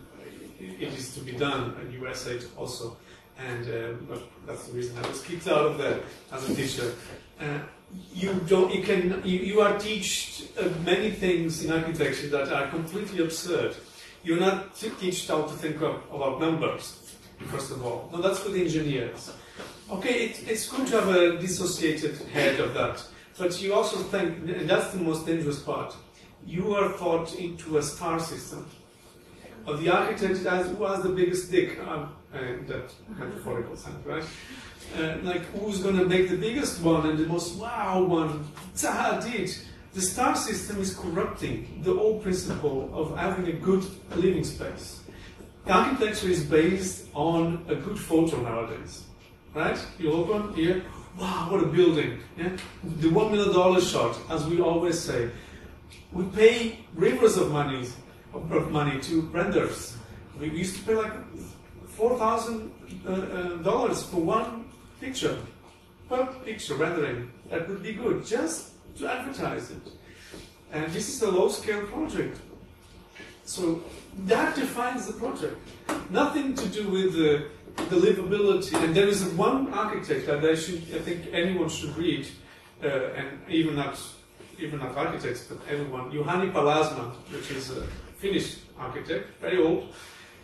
it is to be done, and USA also. And well, that's the reason I was kicked out of that as a teacher. Uh, you don't you can you, you are taught uh, many things in architecture that are completely absurd. You're not taught how to think of, about numbers first of all. No that's for the engineers. Okay it, it's good to have a dissociated head of that but you also think and that's the most dangerous part you are thought into a star system. Of the architect as who has the biggest dick um, uh, in that metaphorical sense right uh, like who's going to make the biggest one and the most wow one. Zaha Hadid. The star system is corrupting the old principle of having a good living space. The architecture is based on a good photo nowadays, right? You open here, wow, what a building! Yeah, the one million dollar shot, as we always say. We pay rivers of money, of money to renders. We used to pay like four thousand uh, uh, dollars for one picture, per picture rendering. That would be good, just to advertise it. And this is a low-scale project, so that defines the project. Nothing to do with the, livability. And there is one architect that I should, I think anyone should read, uh, and even not even not architects, but everyone. Juhani Pallasmaa, which is a Finnish architect, very old,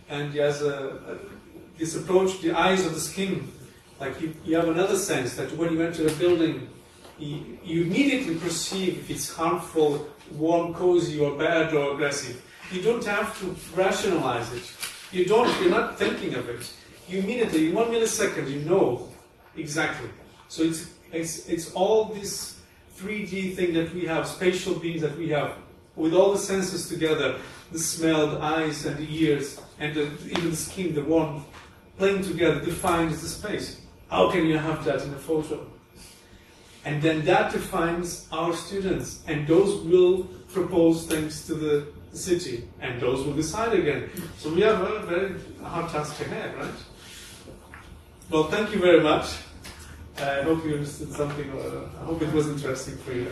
and he has a, a, this approach, the eyes of the skin. Like you, you have another sense that when you enter a building, you, you immediately perceive if it's harmful, warm, cozy, or bad or aggressive. You don't have to rationalize it. You don't. You're not thinking of it. You immediately, in one millisecond, you know exactly. So it's it's it's all this 3D thing that we have, spatial beings that we have, with all the senses together, the smell, the eyes, and the ears, and the, even the skin, the warmth, playing together defines the space. How can you have that in a photo? And then that defines our students, and those will propose things to the city, and those will decide again. So we have a very hard task ahead, right? Well, thank you very much. I hope you understood something. Uh, I hope it was interesting for you.